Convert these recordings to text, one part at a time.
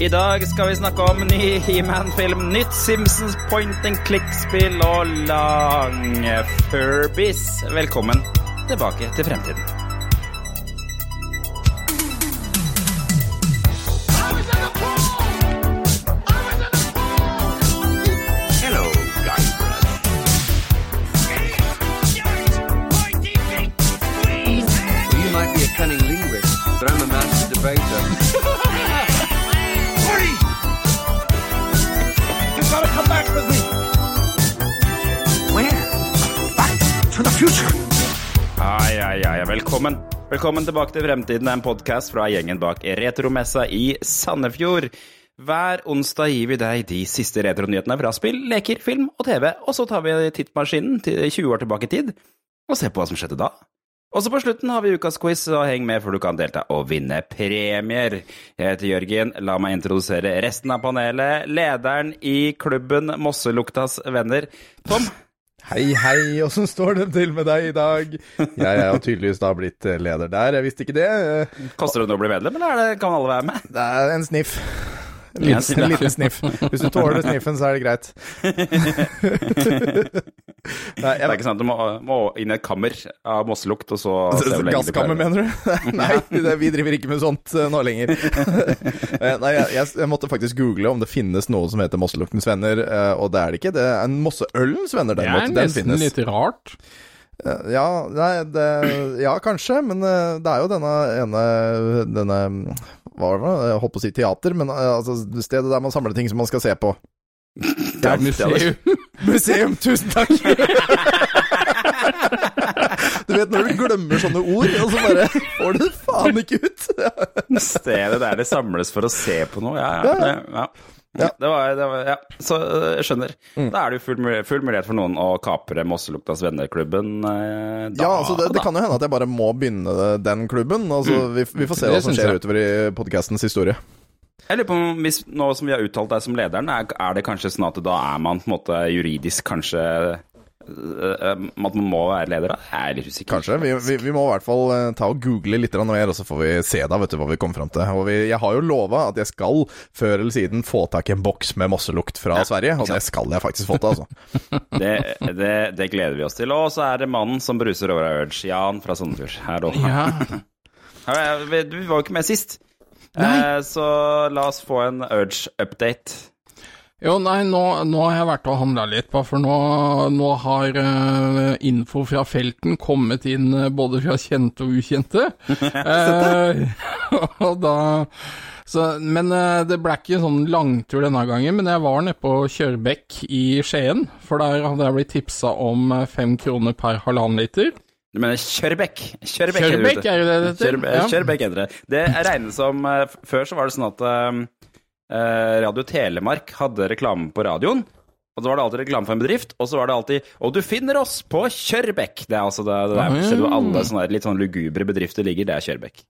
I dag skal vi snakke om ny He-Man-film, nytt Simpsons point and click-spill og lange Furbies. Velkommen tilbake til fremtiden. Hello, Guybrush. You might be a cunning linguist, but I'm a master debater. Velkommen. Velkommen tilbake til Fremtiden, en podkast fra gjengen bak Retromessa i Sandefjord. Hver onsdag gir vi deg de siste retronyhetene fra spill, leker, film og TV, og så tar vi tittmaskinen til 20 år tilbake i tid og ser på hva som skjedde da. Og så på slutten har vi ukas quiz, så heng med før du kan delta og vinne premier. Jeg heter Jørgen, la meg introdusere resten av panelet. Lederen i klubben Mosseluktas venner, Tom. Hei, hei, åssen står det til med deg i dag? Jeg er jo tydeligvis da blitt eh, leder der, jeg visste ikke det. Koster det noe å bli medlem, eller er det, kan alle være med? Det er en sniff. En liten, en liten sniff. Hvis du tåler sniffen, så er det greit. Nei, Det er ikke sant, du må, må inn i et kammer av mosselukt, og så Gasskammer, mener du? Nei, det, vi driver ikke med sånt eh, nå lenger. Eh, Nei, jeg, jeg, jeg måtte faktisk google om det finnes noe som heter Mosseluktens venner, eh, og det er det ikke. Det er en Mosseølens venner, Det er nesten litt rart. Eh, Ja, nei, det, ja, kanskje, men eh, det er jo denne ene denne, Hva var det? Jeg holdt på å si teater, men eh, altså stedet der man samler ting som man skal se på. Det er museum. Museum, tusen takk! Du vet når du glemmer sånne ord, og så bare får du det faen ikke ut. Stedet der det samles for å se på noe. Ja, ja. Ja, ja. Det var, det var, ja. Så øh, jeg skjønner. Mm. Da er det jo full, full mulighet for noen å kapre Mosseluktas vennerklubben. eh, Da, Ja, altså det, det kan jo hende at jeg bare må begynne den klubben. Altså, vi, vi får se hva som skjer jeg. utover i podkastens historie. Jeg lurer på om hvis, Nå som vi har uttalt deg som lederen, er, er det kanskje sånn at da er man på en måte juridisk kanskje øh, øh, At man må være leder, da? Jeg er litt usikker. Kanskje. Vi, vi, vi må i hvert fall eh, ta og google litt mer, og så får vi se da, vet du, hva vi kommer fram til. Og vi, jeg har jo lova at jeg skal før eller siden få tak i en boks med mosselukt fra Sverige, og det skal jeg faktisk få til, altså. Det, det, det gleder vi oss til. Og så er det mannen som bruser over av Urge, Jan fra Sandefjord. Her og Ja. Ja, Vi vi var jo ikke med sist, Eh, så la oss få en Urge-update. Jo, nei, nå, nå har jeg vært og handla litt, bare for nå, nå har uh, info fra felten kommet inn uh, både fra kjente og ukjente. uh, og da så, Men det ble ikke sånn langtur denne gangen, men jeg var nede på Kjørbekk i Skien, for der hadde jeg blitt tipsa om fem kroner per halvannen liter. Du mener Kjørbekk? Kjørbekk, Kjørbekk, er det det heter? Kjørbekk, Ja. Kjørbekk heter det. Det regnes som Før så var det sånn at Radio Telemark hadde reklame på radioen. Og så var det alltid reklame for en bedrift, og så var det alltid Og du finner oss på Kjørbekk! Det er altså det, det der stedet hvor alle sånne litt sånn lugubre bedrifter ligger, det er Kjørbekk.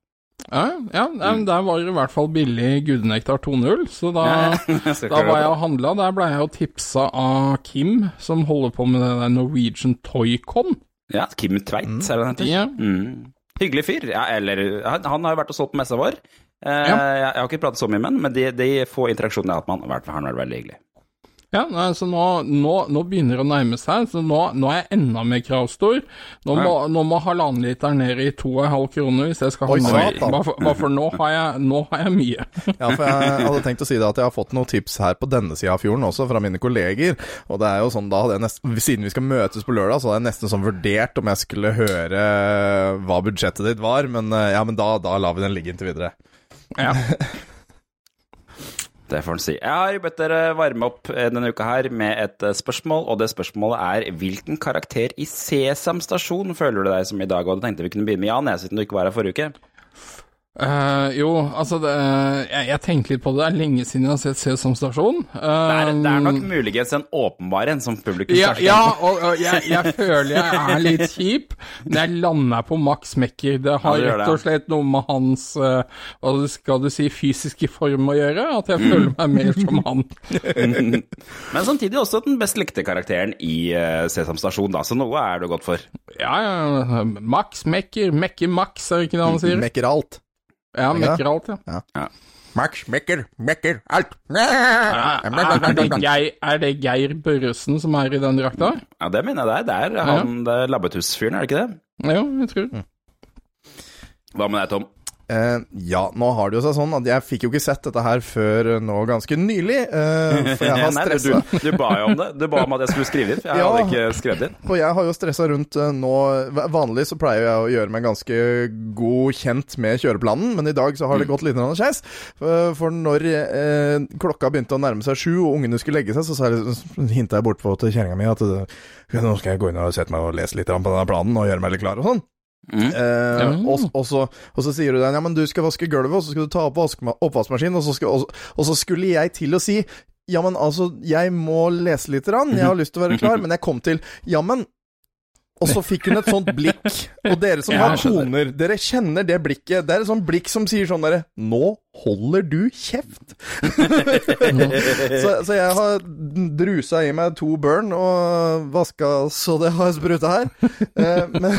Ja, ja men der var det i hvert fall billig Gudenektar 2.0, så da, ja, da var jeg og handla. Der ble jeg jo tipsa av Kim, som holder på med det der Norwegian Toycon. Ja, Kim Tveit, er det han heter? Ja. Mm. Hyggelig fyr. Ja, eller han, han har jo vært og solgt på messa vår. Eh, Ja. jeg, jeg har ikke pratet så mye med han, men de, de få interaksjonene jeg har hatt med han, har vært, han har vært veldig hyggelig. Ja, så nå, nå, nå begynner det å nærme seg, så nå, nå er jeg enda mer kravstor. Nå må, ja. må halvannen liter ned i to og en halv kroner hvis jeg skal Oi, handle. Bare for, bare for nå, har jeg, nå har jeg mye. Ja, for jeg hadde tenkt å si det at jeg har fått noen tips her på denne sida av fjorden også, fra mine kolleger. Og det er jo sånn, da nesten Siden vi skal møtes på lørdag, så hadde jeg nesten sånn vurdert om jeg skulle høre hva budsjettet ditt var, men eh, ja, men da, da lar vi den ligge inntil videre. Ja. Det får en si. Jeg har bedt dere varme opp eh, denne uka her med et eh, spørsmål, og det spørsmålet er hvilken karakter i Sesam stasjon føler du deg som i dag? Og da tenkte vi kunne begynne med Jan, jeg, siden du ikke var her forrige uke. Eh, jo, altså det, jeg, jeg tenkte litt på det. Det er lenge siden jeg har sett Sesam Stasjon. Det er, det er nok Um, muligens en åpenbar en som publikum ja, ja, og, og jeg, jeg føler jeg er litt kjip, men jeg lander på Max Mekker. Det har Ja, rett og det. slett noe med hans uh, hva skal du si, fysiske form å gjøre. At jeg føler meg mer som han. Men samtidig også den best likte karakteren i eh, Sesam stasjon, da, så noe er du godt for. Ja, ja, Max Mekker, Mekke Max, er det ikke det han sier? Mekker alt. Ja, han mekker alt, ja. Ja. Max mekker, mekker alt. Er det, Geir, er det Geir Børresen som er i den drakta? Ja, det mener jeg det er. Det er han det er Labbetuss-fyren, er det ikke det? Ja, jeg tror Hva med deg, Tom? Eh, ja, nå har det jo seg sånn at jeg fikk jo ikke sett dette her før nå ganske nylig. Uh, for jeg har Nei, du, du ba jo om det. Du ba om at jeg skulle skrive inn. for Jeg Ja. hadde ikke skrevet inn. Og jeg har jo stressa rundt uh, nå Vanlig så pleier jeg å gjøre meg ganske god kjent med kjøreplanen, men i dag så har det gått litt skeis. For for når eh, klokka begynte å nærme seg sju, og ungene skulle legge seg, så så jeg, hinta jeg bortpå til kjerringa mi at eh, nå skal jeg gå inn og sette meg og lese litt på denne planen og gjøre meg litt klar og sånn. Mm. Eh, og, og, så, og så sier du den, ja, men du skal vaske gulvet, og så skal du ta opp oppvaskmaskinen, og så, skal, og, og så skulle jeg til å si ja, men altså, jeg må lese litt, grann, jeg har lyst til å være klar, men jeg kom til ja, men og så fikk hun et sånt blikk. Og dere som har jeg koner, dere kjenner det blikket. Det er et sånt blikk som sier sånn derre Nå holder du kjeft! så, så jeg har drusa i meg to burn og vaska så det har spruta her. Eh, men,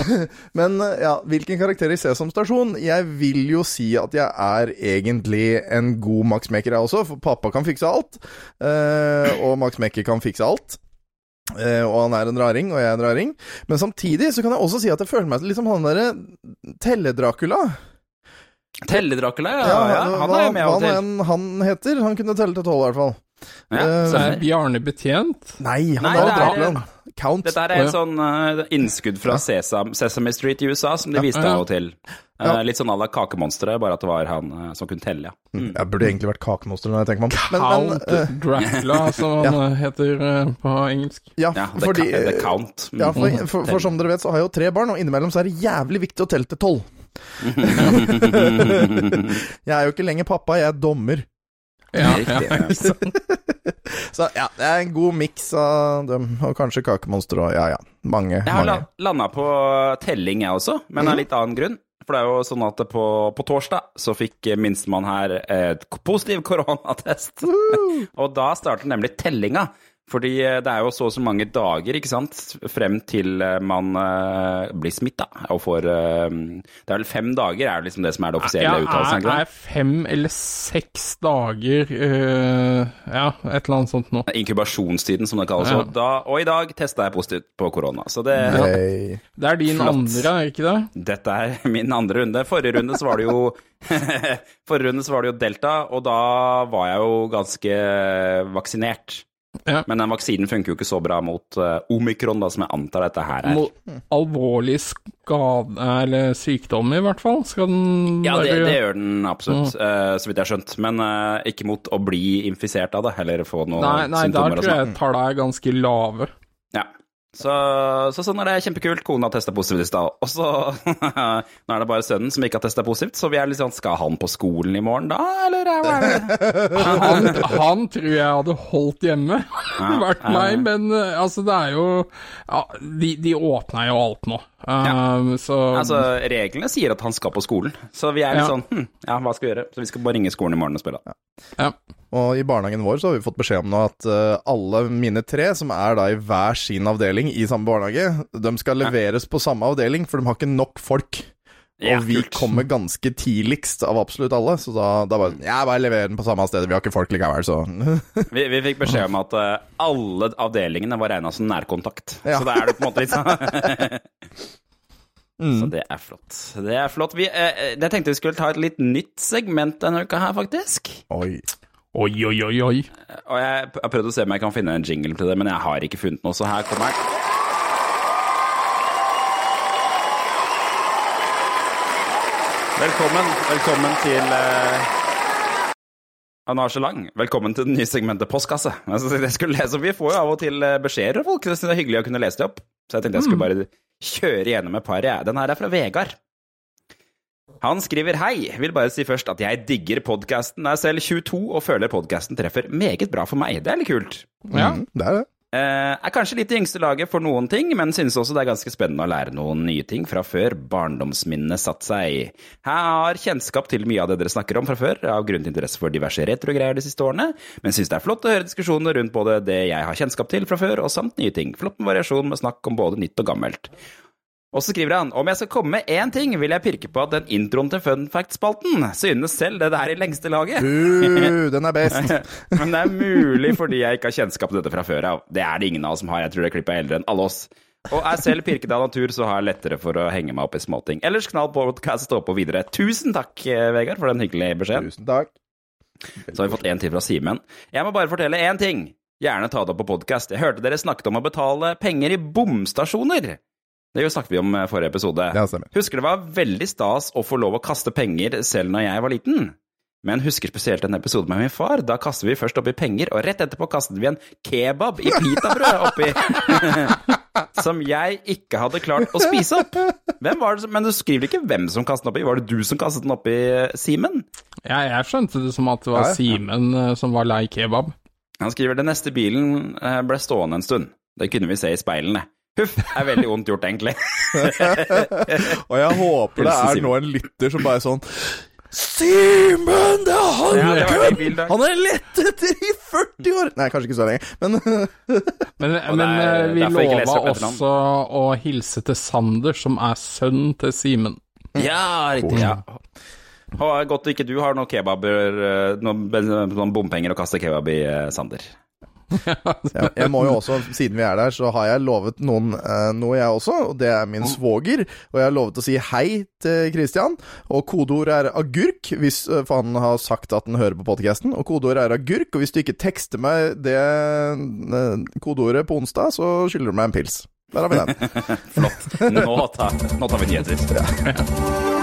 men ja, hvilken karakter i Sesam Stasjon? Jeg vil jo si at jeg er egentlig en god Max Mekker, jeg også, for pappa kan fikse alt. eh, og Max Mekker kan fikse alt. Eh, og han er en raring, og jeg er en raring. Men samtidig så kan jeg også si at jeg føler meg litt som han derre Telle-Dracula. Telle-Dracula, ja. ja, Han er jo med av og til. enn han heter. Han kunne telle til tolv, i hvert fall. Ja, uh, er. Bjarne Betjent. Nei, han Nei, er jo Draculaen. Count. Dette er et sånn uh, innskudd fra Sesam, Sesame Street i USA som de viste Ja. av og til. Ja. Litt sånn à la Kakemonsteret, bare at det var han uh, som kunne telle, ja. Mm. Jeg burde egentlig vært kakemonster når jeg tenker meg om. Men, men, Count eh, Dracula, som han ja. heter på engelsk. ja, Ja, The, fordi the Count. Mm. ja, for, for, for som dere vet, så har jeg jo tre barn, og innimellom så er det jævlig viktig å telle til tolv. jeg er jo ikke lenger pappa, jeg er dommer. Ja, ja. Så ja, det er en god miks av dem, og kanskje kakemonster og ja ja, mange. Jeg har mange. landa på telling, jeg også, men av litt annen grunn. For det er jo sånn at på, på torsdag så fikk minstemann her et positiv koronatest. og da starter nemlig tellinga. Fordi eh, det er jo så og så mange dager, ikke sant, frem til eh, man uh, blir smitta og får eh, Det er vel fem dager, er jo liksom det som er det offisielle Ja, uttalelsen. er, ikke er fem eller seks dager uh, Ja, et eller annet sånt nå. Inkubasjonstiden, som det kalles. Ja. Og, da, og i dag testa jeg positivt på korona. Så det, Nei. Det er din Flott. andre, er ikke det? Dette er min andre runde. Forrige runde så var det jo Forrige runde så var det jo delta, og da var jeg jo ganske vaksinert. Ja. Men den vaksinen funker jo ikke så bra mot uh, omikron, da, som jeg antar dette her er. Mot alvorlig skade eller sykdom, i hvert fall. Skal den Ja, det, det gjør den absolutt, eh, så vidt jeg har skjønt. Men uh, ikke mot å bli infisert av det, eller få noen Nei, nei, symptomer der tror sånn. jeg tallene er ganske lave. Ja. Så, så sånn er det kjempekult. Kona testa positivt i stad. Og så Nå er det bare sønnen som ikke har testa positivt, så vi er litt sånn Skal han på skolen i morgen da, eller er er? Han, han tror jeg hadde holdt hjemme, vært meg, men eh, altså, det er jo ja, de, de åpner jo alt nå. Um, så Altså, reglene sier at han skal på skolen, så vi er litt Ja. sånn hm, Ja, hva skal vi gjøre? Så vi skal bare ringe skolen i morgen og spørre. ja. Og i barnehagen vår så har vi fått beskjed om nå at uh, alle mine tre, som er da i hver sin avdeling i samme barnehage, de skal leveres på samme avdeling, for de har ikke nok folk. Ja, og vi kult. kommer ganske tidligst av absolutt alle, så da, da bare Ja, bare lever den på samme sted, vi har ikke folk likevel, så Vi, vi fikk beskjed om at uh, alle avdelingene var regna som nærkontakt. Ja. Så da er det på en måte litt sånn Så det er flott. Det er flott. Vi, eh, eh, jeg tenkte vi skulle ta et litt nytt segment denne uka her, faktisk. Oi. Oi, oi, oi, oi. Og jeg har prøvd å se om jeg kan finne en jingle til det, men jeg har ikke funnet noe, så her kommer den. Velkommen, velkommen til uh, Anasje Lang. Velkommen til det nye segmentet Postkasse. Jeg skulle lese, vi får jo av og til eh, beskjeder fra folk, så det er hyggelig å kunne lese det opp. Så jeg tenkte jeg skulle bare kjøre gjennom et par. Den her er fra Vegard. Han skriver hei, vil bare si først at jeg digger podkasten. Er selv 22 og føler podkasten treffer meget bra for meg. Det er litt kult. Ja. Mm, det er det. Eh, er kanskje litt i yngste laget for noen ting, men synes også det er ganske spennende å lære noen nye ting fra før barndomsminnene satt seg. Jeg har kjennskap til mye av det dere snakker om fra før, av grunn til interesse for diverse retrogreier de siste årene, men synes det er flott å høre diskusjoner rundt både det jeg har kjennskap til fra før, og samt nye ting. Flott med variasjon med snakk om både nytt og gammelt. Og så skriver han om jeg skal komme med én ting, vil jeg pirke på at den introen til Fun Fact-spalten synes selv det er i lengste laget. Uh, den er best. Men det er mulig fordi jeg ikke har kjennskap til dette fra før av. Det er det ingen av oss som har, jeg tror det klippet er eldre enn alle oss. Og er selv pirket av natur, så har jeg lettere for å henge meg opp i småting. Ellers knall på podcast, stå på videre. Tusen takk, eh, Vegard, for den hyggelige beskjeden. Tusen takk. Så har vi fått en til fra Simen. Jeg må bare fortelle én ting. Gjerne ta det opp på podkast. Jeg hørte dere snakket om å betale penger i bomstasjoner. Det snakket vi om i forrige episode. Ja, stemmer. Husker det var veldig stas å få lov å kaste penger selv når jeg var liten. Men husker spesielt en episode med min far. Da kastet vi først oppi penger, og rett etterpå kastet vi en kebab i pitabrød oppi. som jeg ikke hadde klart å spise opp. Hvem var det som, Men du skriver ikke hvem som kastet den oppi. Var det du som kastet den oppi, Simen? Ja, jeg skjønte det som at det var Ja, ja. Simen eh, som var lei kebab. Han skriver den neste bilen eh, ble stående en stund. Det kunne vi se i speilene. Huff, er veldig vondt gjort, egentlig. Og jeg håper det er nå en lytter som bare er sånn Simen, det er han! Ja, det bil. Han er lett etter i 40 år! Nei, kanskje ikke så lenge, men Men, men er eh, vi lova også å hilse til Sander, som er sønnen til Simen. Ja, riktig. ja. Og godt ikke du har noen kebaber, eh, noen, noen bompenger å kaste kebab i, eh, Sander. Jeg, jeg må jo også, siden vi er der, så har jeg lovet noen uh, noe, jeg også. Og det er min svoger. Og jeg har lovet å si hei til Christian. Og kodeordet er agurk, hvis, eh, for han har sagt at han hører på podkasten. Og kodeordet er agurk. Og hvis du ikke tekster meg det uh, kodeordet på onsdag, så skylder du meg en pils. Der har vi den. Flott. Nå tar, nå tar vi nyheter. Ah,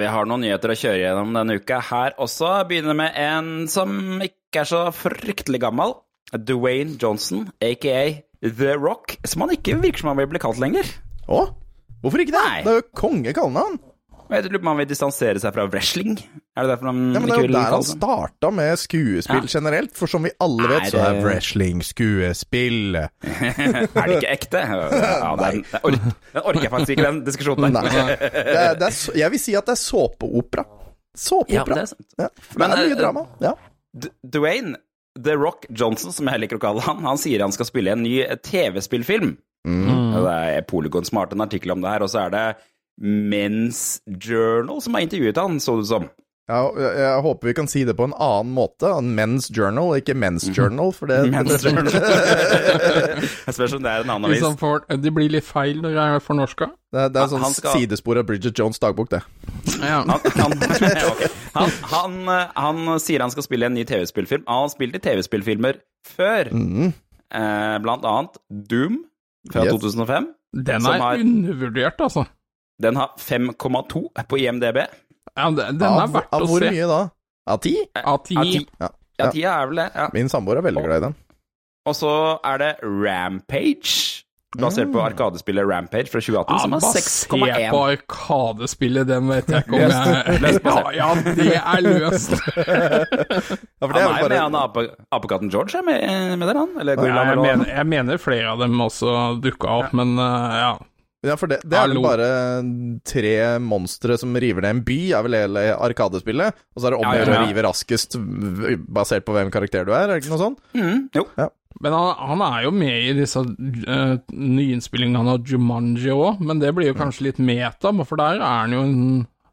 vi har noen nyheter å kjøre gjennom denne uka her også. Begynner med en som ikke er så fryktelig gammel. Dwayne Johnson, aka The Rock, som han ikke virker som han vil bli kalt lenger. Å? Hvorfor ikke det? Nei. Det er jo konge kallenavn. Jeg lurer på om han vil distansere seg fra wrestling? Er det derfor han Ja, men det er jo der han starta med skuespill Ja. generelt. For som vi alle vet, så er wrestling skuespill. Er det ikke ekte? Ja, den, den orker jeg faktisk ikke, den diskusjonen. der. Det er, det er, jeg vil si at det er såpeopera. Ja, Såpeopera. det er sant. Ja, Men, det er eh, mye drama. Ja. Dwayne The Rock Johnson, som jeg liker å kalle han, han sier han skal spille i en ny TV-spillfilm. Mm. Det er Polygon Smart en artikkel om det her, og så er det Men's Journal som har intervjuet han, så det ut som. Ja, jeg, jeg håper vi kan si det på en annen måte. En Men's Journal, ikke Men's Journal. For det. Men's Journal. Jeg spør om det er en annen avis. Liksom for, det blir litt feil når jeg er fornorska. det, det er sånn skal- sidespor av Bridget Jones' dagbok, det. Ja. Han, han, okay. han, han, han sier han skal spille en ny TV-spillfilm. Han har spilt i TV-spillfilmer før, Mm. eh, blant annet Doom fra Yes. 2005. Den er har- undervurdert, altså. Den har 5,2 på IMDb. Ja, den, den Av, er verdt av å hvor mye da? Av ti? Av ti. Av ti. Ja. Ja, tida er vel det. Ja. Min samboer er veldig glad i den. Og så er det Rampage, basert på arkadespillet Rampage fra 2018, som har Basert på 6,1. Arkadespillet, den vet jeg ikke om jeg Ja, ja, det er løst. Ja, for det Han er bare han ape, apekatten George er med, med der, han? Eller Ja, jeg, mener, jeg mener flere av dem også dukka opp, men uh, ja. Ja, for det, det er vel bare tre monstre som river ned en by, er vel hele arkadespillet. Og så er det om å Ja, ja, gjøre å rive raskest basert på hvem karakter du er, er det ikke noe sånt? Mm, jo. Men han, han er jo med i disse uh, nyinnspillingene av Jumanji òg, men det blir jo kanskje litt meta, for der er han jo en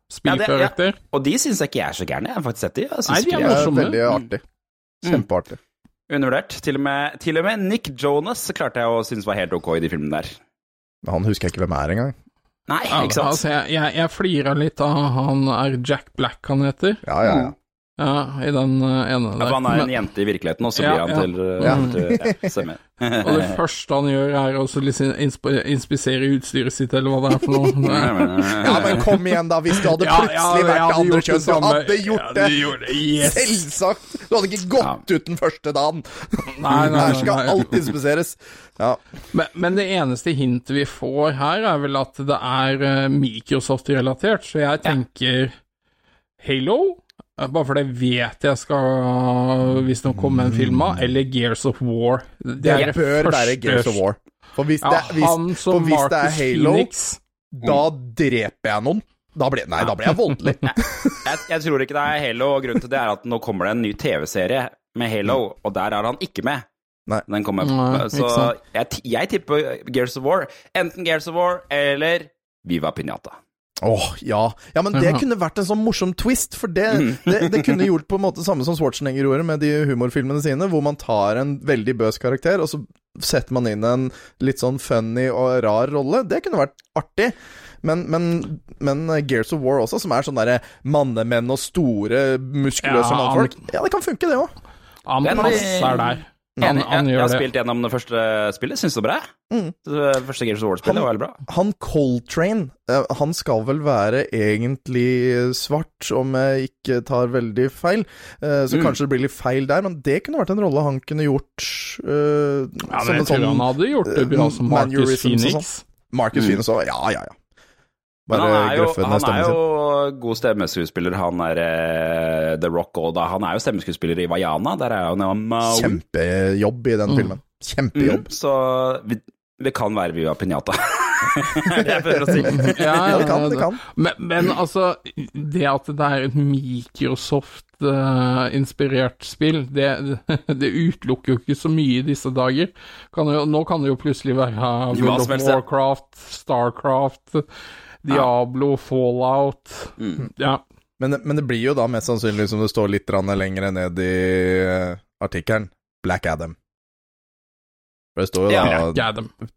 spillkarakter. Og de syns jeg ikke er så gærne. Jeg har faktisk sett de. Jeg Nei, de er de er veldig artig. Kjempeartig. undervurdert. Til og, med, til og med Nick Jonas klarte jeg å synes var helt ok i de filmene der. Han husker jeg ikke hvem er engang. Nei, ikke sant? Altså, jeg, jeg, jeg flirer litt av han er Jack Black han heter, Ja, ja, ja. Ja, i den uh, ene Ja, der. for han er en jente i virkeligheten, og så Ja, blir han ja. til, uh, Ja. til. Og det første han gjør, er også liksom inspisere utstyret sitt, eller hva det er for noe. Ja, men kom igjen, da. Hvis det hadde plutselig vært det andre kjønn, så hadde gjort det. Yes. Selvsagt! Du hadde ikke gått ut den første dagen. Nei, nei, Her nei, skal nei. alt inspiseres. Ja. Men, men det eneste hintet vi får her, er vel at det er eh, Microsoft-relatert, så jeg tenker Halo. Eh, Bare for det vet jeg skal Hvis noen kommer en film av, eller Gears of War. Det, Det er bør være Gears of War. For hvis det, hvis, han som for hvis det er Halo, Phoenix. da dreper jeg noen. Da blir, nei, da blir jeg voldelig. Jeg, jeg tror ikke det er Halo, og grunnen til det er at nå kommer det en ny TV-serie med Halo, og der er han ikke med. Nei. Den kommer, Nei, så jeg, jeg tipper Gears of War. Enten Gears of War eller Viva Pinata. Åh, ja. ja, men det kunne vært en sånn morsom twist, for det, det, det kunne gjort på en måte samme som Schwarzenegger gjorde med de humorfilmene sine, hvor man tar en veldig bøs karakter, og så setter man inn en litt sånn funny og rar rolle. Det kunne vært artig. Men, men, men Gears of War også, som er sånn derre mannemenn og store, muskuløse Ja, mannfolk Ja, det kan funke, det òg. Han Den- er der. Han, Enig. han Jeg, jeg har det. spilt gjennom det første spillet, syns det var bra. Mm. Det første Games of War-spillet var veldig bra. Han Coltrane, eh, han skal vel være egentlig svart, om jeg ikke tar veldig feil. Eh, Så Mm. kanskje det blir litt feil der, men det kunne vært en rolle han kunne gjort Uh, Ja, men jeg tror han sånn hadde gjort det bra som Marcus Phoenix. Marcus Mm. Phoenix òg. Ja, ja, ja. Men han er jo, han er jo god stemmeskuespiller, han er uh, The Rock òg, da. Han er jo stemmeskuespiller i Vaiana. Der er han jo Maui. Kjempejobb i den Mm. filmen. Kjempejobb. Mm, så vi, vi kan være Viva Pinata. det jeg prøver å si. Ja, det kan, det kan. Men, men altså, det at det er et Microsoft-inspirert spill, det, det utelukker jo ikke så mye i disse dager. Kan jo, nå kan det jo plutselig være World of. Warcraft, Starcraft, Diablo, Fallout Mm. Ja. Men, men det blir jo da mest sannsynlig, som det står litt lenger ned i eh, artikkelen, Black Adam. For det står jo da ja,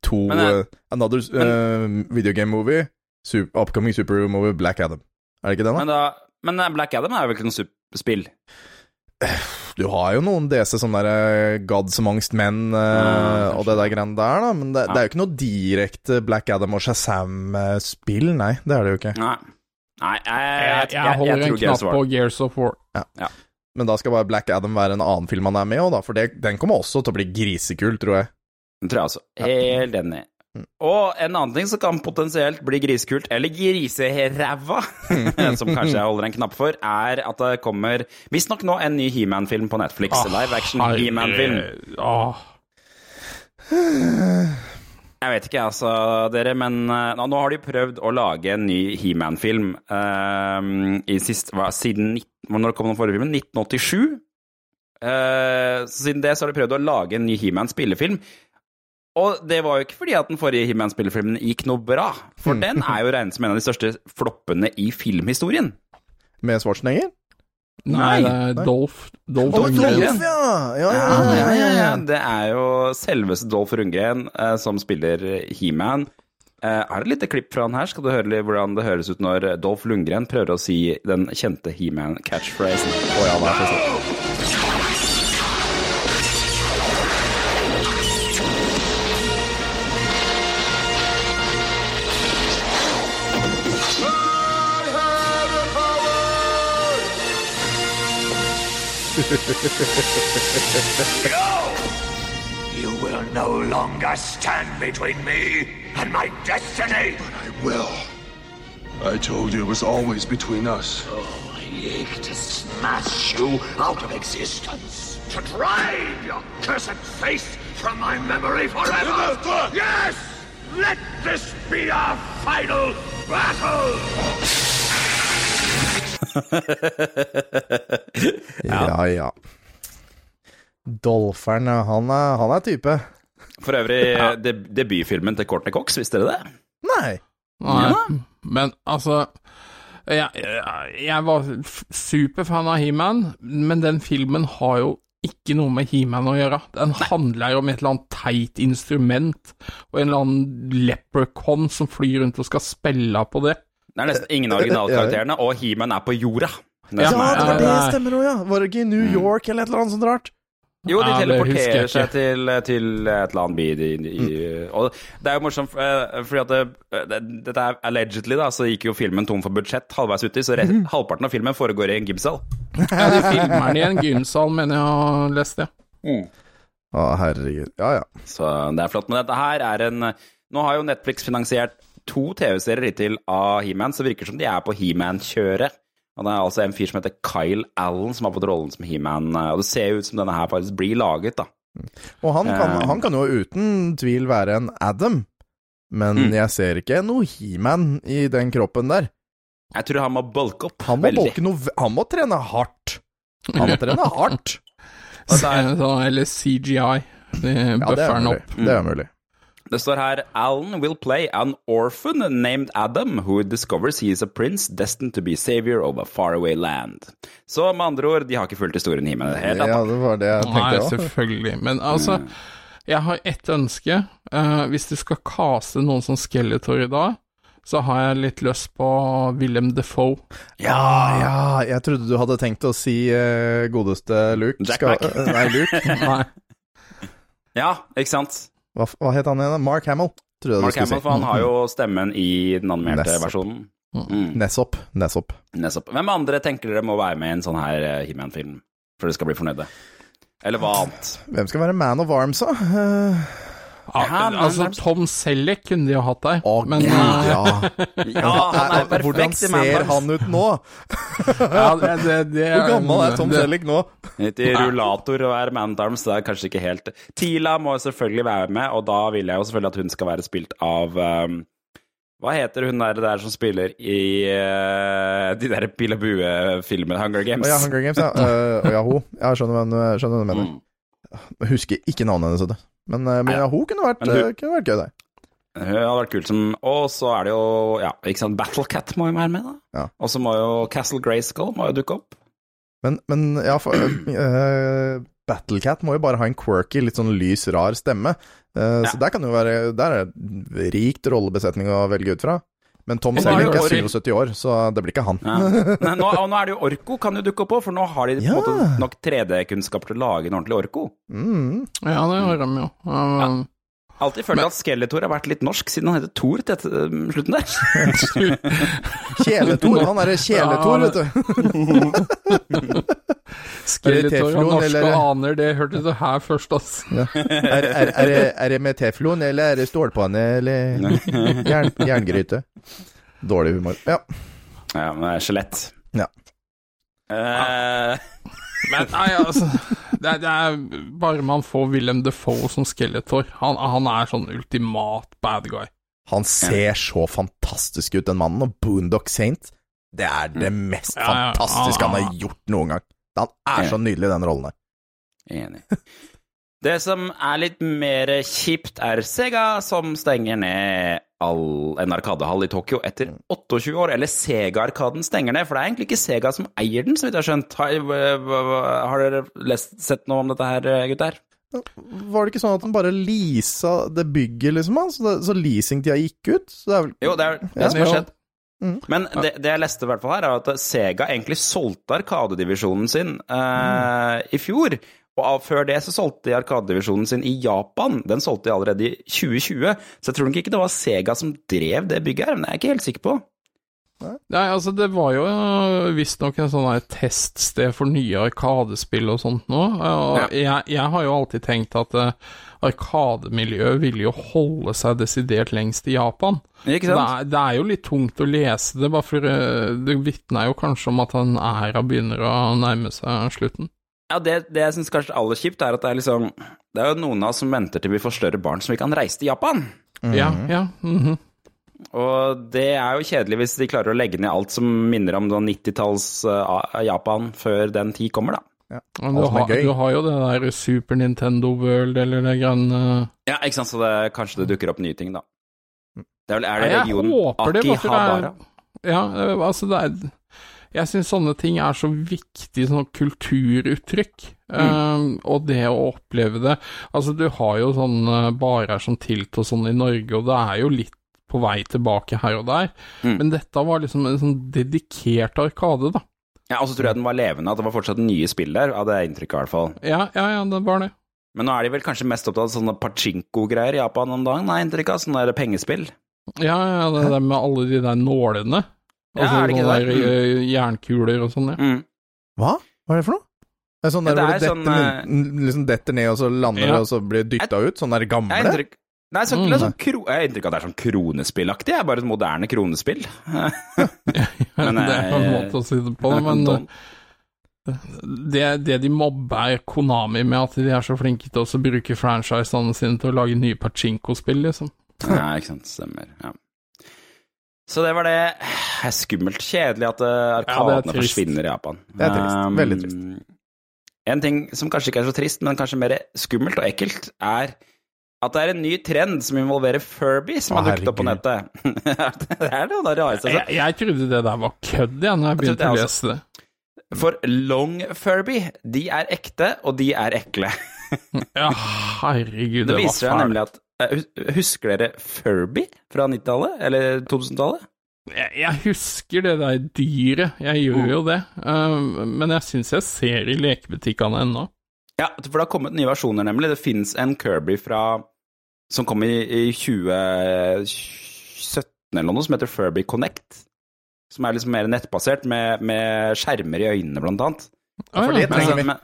to Men, eh, Another uh, video game movie, super, upcoming superhero movie, Black Adam. Er det ikke den, da? Men, da, men Black Adam er jo ikke noe superspill. Du har jo noen DC sånn derre Gods Amongst Men uh, Ja, og det der greiene der, da, men det, Ja. det er jo ikke noe direkte Black Adam og Shazam-spill, nei. Det er det jo ikke. Nei. Nei, jeg, Jeg, jeg, jeg holder en knapp på Gears of War. Men da skal bare Black Adam være en annen film han er med i, da, for det, den kommer også til å bli grisekul, tror jeg. Den tror jeg også. Helt enig. Og en annen ting som kan potensielt bli grisekult, eller griseræva, som kanskje jeg holder en knapp for, er at det kommer visstnok nå en ny He-Man-film på Netflix. live action He-Man-film. Oh. Jeg vet ikke, altså, dere, men eh, nå, nå har de prøvd å lage en ny He-Man-film eh, i sist, siden 19, Når kom den forrige filmen? 1987? Uh, siden det så har de prøvd å lage en ny He-Man-spillefilm. Og det var jo ikke fordi at den forrige He-Man-spillefilmen gikk noe bra, for den er jo regnet som en av de største floppene i filmhistorien. Med Schwarzenegger? Nei, Nei. det er Dolph, Dolph Å, Lundgren. Dolph, ja! Ja, ja, Ja, ja, ja, ja. Det er jo selveste Dolph Rundgren eh, som spiller He-Man. Eh, er det et lite klipp fra han her? Skal du høre litt hvordan det høres ut når Dolph Lundgren prøver å si den kjente He-Man-catchphrasen? Oh, ja, vær så You will no longer stand between me and my destiny. But I will. I told you it was always between us. Oh, I ache to smash you out of existence. To drive your cursed face from my memory forever. Yes! Let this be our final battle! Ja, ja. Dolferen, han er, han er type. For øvrig, deb debutfilmen til Courtney Cox, visste dere det? Nei. Nei, men altså jeg, jeg, jeg var superfan av He-Man, men den filmen har jo ikke noe med He-Man å gjøre. Den handler om et eller annet teit instrument, og en eller annen leprechaun som flyr rundt og skal spille på det. Det er nesten ingen av originalkarakterene, og He-Man er på jorda. Ja, Ja, det var det stemmer òg, ja. Var det ikke i New York eller et eller annet sånt rart? Jo, de teleporterer seg til, til et eller annet by i, i, Og det er jo morsomt, eh, fordi at det, det, dette er allegedly, da, så gikk jo filmen tom for budsjett halvveis uti, så re, halvparten av filmen foregår i en gymsal. Ja, de filmer den i en gymsal, mener jeg har lest det. Å, herregud. Ja, ja. Så det er flott. Men dette her er en Nå har jo Netflix finansiert to TV-serier hittil av He-Man, så virker det som de er på He-Man-kjøret. Og det er altså en fyr som heter Kyle Allen som har fått rollen som He-Man, og det ser jo ut som denne her faktisk blir laget, da. Og han kan, Eh. han kan jo uten tvil være en Adam, men Mm. jeg ser ikke noe He-Man i den kroppen der. Jeg tror han må bulke opp Han må, veldig. bulke noe, han må trene hardt. Han må trene hardt. Eller CGI. Bufferen er han opp. Det er mulig. Det står her Alan will play an orphan named Adam who discovers he is a prince destined to be savior of a faraway land. Så med andre ord, de har ikke fulgt historien i himmelen i det hele Ja, det var det jeg Nei, tenkte òg. selvfølgelig. Men altså, jeg har ett ønske. Uh, hvis du skal kaste noen som Skeletor i dag, så har jeg litt lyst på Willem Defoe. Ja, ja, jeg trodde du hadde tenkt å si uh, godeste Luke. Jack Skal- Black. eh, nei, Luke. Nei. Ja, ikke sant? Hva, hva het han igjen? Mark Hamill. Mark du skulle Hamill, si. for han har jo stemmen i den animerte Nessop. versjonen. Mm, Nessop. Nessop. Nessop. Hvem andre tenker dere må være med i en sånn her eh, He-Man-film, for dere skal bli fornøyde? Eller hva annet? Hvem skal være Man of Arms, da? Eh, Ja, Ja, men- altså, Tom Selleck kunne de jo hatt der. Å, men gud, eh, ja. Ja, han er perfekt Hvordan ser Man han ut nå? ja, det, det, det, Hvor gammel er Tom det- Selleck nå? Litt i rullator og er mandarms, det er kanskje ikke helt Tila må selvfølgelig være med, og da vil jeg jo selvfølgelig at hun skal være spilt av um, Hva heter hun der, der som spiller i uh, de der Pil og bue-filmene, Hunger Games? Å ja, Hunger Games, ja. Uh, ja, hun. Jeg skjønner hva du- mener. Mm. Jeg husker ikke navnet hennes. Men, eh, men ja, hun kunne vært, hun- eh, kunne vært gøy, det. Hun hadde vært kult som Og så er det jo Ja, ikke sant, Battlecat må jo være med, da. Ja. Og så må jo Castle Grayskull må jo dukke opp. Men, men ja, for uh, Battlecat må jo bare ha en quirky, litt sånn lys, rar stemme. Uh, Ja. Så der kan det jo være Der er rikt rollebesetning å velge ut fra. Men Tom er Selleck er 77 år, så det blir ikke han. Ja. Nei, nå, og nå er det jo Orko kan jo dukke opp òg, for nå har de på en Ja. måte nok 3D-kunnskap til å lage en ordentlig Orko. Mm. Ja, det har de jo. Um, Alltid følt at Skeletor har vært litt norsk, siden han heter Thor til etter, um, slutten der. Kjeletor, han derre Kjeletor, Ja, vet du. Teflon, norske eller- aner, det hørte du her først, altså. Ja. Er, er, er, det, er det med teflon, eller er det stålpanne, eller jern, jerngryte? Dårlig humor. Ja. Ja, men det er skjelett. Ja. Uh... Men nei, altså det er, det er Bare man får Willem Defoe som Skeletor. Han, han er sånn ultimat bad guy. Han ser så fantastisk ut, den mannen. Og Boondock Saint, det er det mest Ja, ja. fantastiske han Ah. har gjort noen gang. Han er så nydelig i den rollen der. Enig. Det som er litt mer kjipt, er Sega, som stenger ned all, en arkadehall i Tokyo etter 28 år. Eller Sega-arkaden stenger ned, for det er egentlig ikke Sega som eier den, så vidt jeg har skjønt. Har, har dere lest, sett noe om dette her, gutter? Var det ikke sånn at den bare leasa det bygget, liksom? han? Så, det, så leasingtida gikk ut? Så det er vel Jo, det er det Ja, som har skjedd. Mm. Men det, det jeg leste i hvert fall her, er at Sega egentlig solgte Arkadedivisjonen sin eh, i fjor. Og før det så solgte de Arkadedivisjonen sin i Japan. Den solgte de allerede i 2020. Så jeg tror nok ikke det var Sega som drev det bygget her, men det er jeg ikke helt sikker på. Nei, altså, det var jo øh, visstnok et sånn teststed for nye Arkadespill og sånt nå. Og Ja. jeg, jeg har jo alltid tenkt at uh, Arkademiljøet ville jo holde seg desidert lengst i Japan. Ikke Det er, det er jo litt tungt å lese det, bare for øh, det vitner jo kanskje om at en æra begynner å nærme seg slutten. Ja, det, det jeg syns kanskje er aller kjipt, er at det er liksom Det er jo noen av oss som venter til vi får større barn som vi kan reise til Japan. Ja, ja. mhm. Og det er jo kjedelig hvis de klarer å legge ned alt som minner om sånn 90-talls eh, Japan før den tid kommer, da. Men du, har, du har jo det der Super Nintendo World, eller det grønne Ja, ikke sant, så det, kanskje det dukker opp nye ting, da. Det er, vel, er det regionen håper det, er- Akihabara? Ja, altså det er Jeg syns sånne ting er så viktig, sånn kulturuttrykk. Um, og det å oppleve det Altså, du har jo sånne barer som Tilt og sånn i Norge, og det er jo litt på vei tilbake her og der. Mm. Men dette var liksom en sånn dedikert arkade, da. Ja, og så tror jeg den var levende, at det var fortsatt nye spill der, av det inntrykket i hvert fall. Ja, ja, ja, det var det. Men nå er de vel kanskje mest opptatt av sånne pachinko-greier i Japan om dagen, har jeg inntrykk av, sånne der pengespill. Ja, ja, det der med alle de der nålene. Ja, Altså er det ikke det? der mm. jernkuler og sånn, ja. Mm. Hva? Hva er det for noe? Det er sånn Ja, der det hvor det sånn, detter, n- liksom detter ned, og så lander Ja. det, og så blir dytta ut? Sånn der gamle? Jeg har inntrykk Nei, så, Mm. det er sånn kro, jeg har inntrykk av at det er sånn kronespillaktig, jeg er bare et moderne kronespill. Men, det er en eh, måte å si det på, men Sånn. det, det de mobber Konami med, at de er så flinke til å bruke franchisene sine til å lage nye pachinko-spill, liksom. Ja, ikke sant, stemmer. Ja. Så det var det. Det er skummelt. Kjedelig at arkadene Ja, arkadene det trist. forsvinner i Japan. Det er trist. Um, Veldig trist. En ting som kanskje ikke er så trist, men kanskje mer skummelt og ekkelt, er at det er en ny trend som involverer Furby, som har dukket opp på nettet. det er av det rareste jeg Jeg, jeg trodde det der var kødd, jeg, når jeg Jeg begynte å lese det. For long Furby, de er ekte, og de er ekle. Ja, herregud, Det det var fælt. at eh, Husker dere Furby fra 90-tallet? Eller 2000-tallet? Jeg, jeg husker det der dyret, jeg gjør jo det. Uh, men jeg syns jeg ser i lekebutikkene ennå. Ja, for det har kommet nye versjoner, nemlig. Det fins en Kirby fra som kom i, i 2017 eller noe, som heter Furby Connect. Som er liksom mer nettbasert, med, med skjermer i øynene, blant annet. Ah, For det trenger men- vi.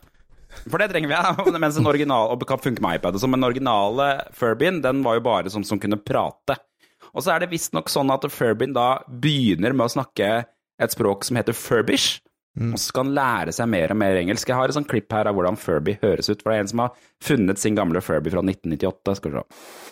For det trenger vi, ja. Mens en original, og kan funke med iPad og sånn, men den originale Furbyen, den var jo bare sånn som kunne prate. Og så er det visstnok sånn at Furbyen da begynner med å snakke et språk som heter Furbish. Og så skal han lære seg mer og mer engelsk. Jeg har et sånt klipp her av hvordan Furby høres ut. For det er en som har funnet sin gamle Furby fra 1998. Skal vi se.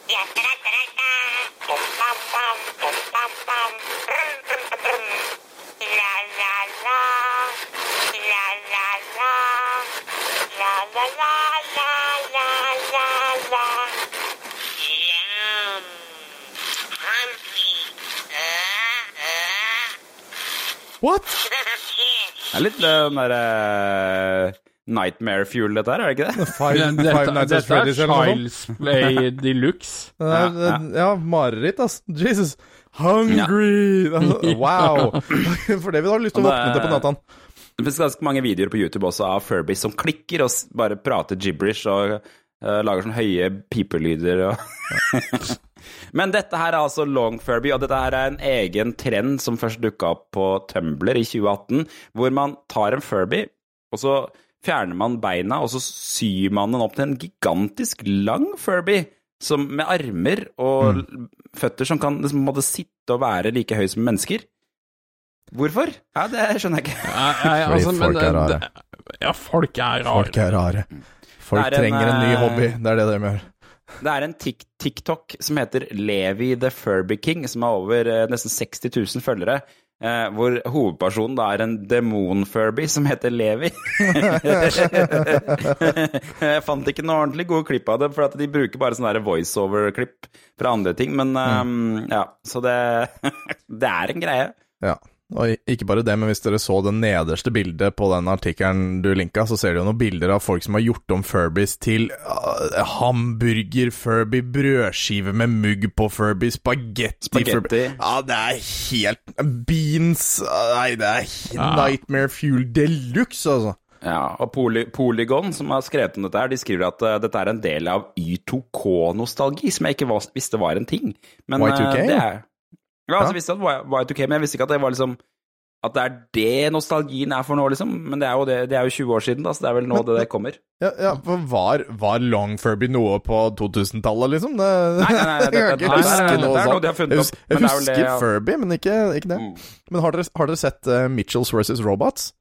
What? Det er litt eh, den derre Nightmare Fuel, dette her, er det ikke det? Five, dette, Five Nights at dette Freddy's eller noe sånt? Play de luxe. Ja, ja. ja, mareritt, ass. Jesus. Hungry! Wow. For det vil du ha lyst til å våkne til på natta. Det finnes ganske mange videoer på YouTube også av Furby som klikker og bare prater gibberish og uh, lager sånne høye pipelyder og Men dette her er altså long Furby, og dette her er en egen trend som først dukka opp på Tumblr i 2018, hvor man tar en Furby, og så fjerner man beina, og så syr man den opp til en gigantisk lang Furby. Som, med armer og mm. føtter som kan liksom, måtte sitte og være like høy som mennesker. Hvorfor? Ja, Det skjønner jeg ikke. Nei, nei, Fordi altså, men folk er rare. det- Ja, folk er rare. Folk er rare. Folk er en, trenger en ny eh, hobby. Det er det de gjør. Det er en tik TikTok som heter Levi the Furby King, som har over eh, nesten 60 000 følgere. Eh, hvor hovedpersonen da er en demon-Furby som heter Levi. Jeg fant ikke noe ordentlig gode klipp av det, for at de bruker bare sånne voiceover-klipp fra andre ting. Men eh, ja, så det, det er en greie. Ja. Og ikke bare det, men hvis dere så det nederste bildet på den artikkelen du linka, så ser du jo noen bilder av folk som har gjort om Furbies til uh, hamburger-Furby, brødskive med mugg på Furby, spagetti Spagetti. Furby. Ja, det er helt Beans uh, Nei, det er ja. Nightmare Fuel de luxe, altså. Ja, og Poly Polygon, som har skrevet om dette, her, de skriver at uh, dette er en del av Y2K-nostalgi, som jeg ikke visste var en ting. Men, eh, Y2K, det ja. er, ja, altså, jeg visste at var Y2K, men jeg visste ikke at det var liksom At det er det nostalgien er for nå, liksom. Men det er jo, det, det er jo 20 år siden, da, så det er vel nå det, det kommer. Ja, ja, for var, var Long Furby noe på 2000-tallet, liksom? Det, Nei, nei, nei, det- jeg kan ikke huske noe sånt. Jeg, jeg er husker det, ja. Furby, men ikke, ikke det. Mm. Men har dere, har dere sett uh, Mitchells vs. Robots?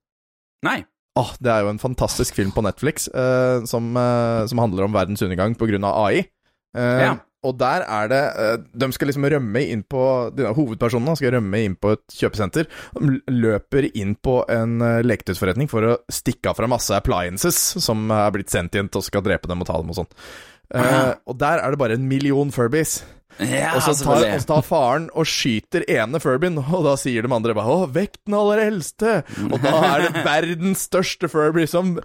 Nei. Åh, det er jo en fantastisk film på Netflix uh, som, uh, som handler om verdens undergang pga. AI. Uh, Ja. Og der er det eh, De skal liksom rømme inn på Hovedpersonene skal rømme inn på et kjøpesenter. De løper inn på en uh, leketøysforretning for å stikke av fra masse appliances som er blitt sentient og skal drepe dem og ta dem og sånn. Uh, og der er det bare en million Furbies. Ja, Og så tar, og så tar faren og skyter ene Furbyen, og da sier de andre bare 'Å, vekk den aller eldste'. Og da er det verdens største Furby som,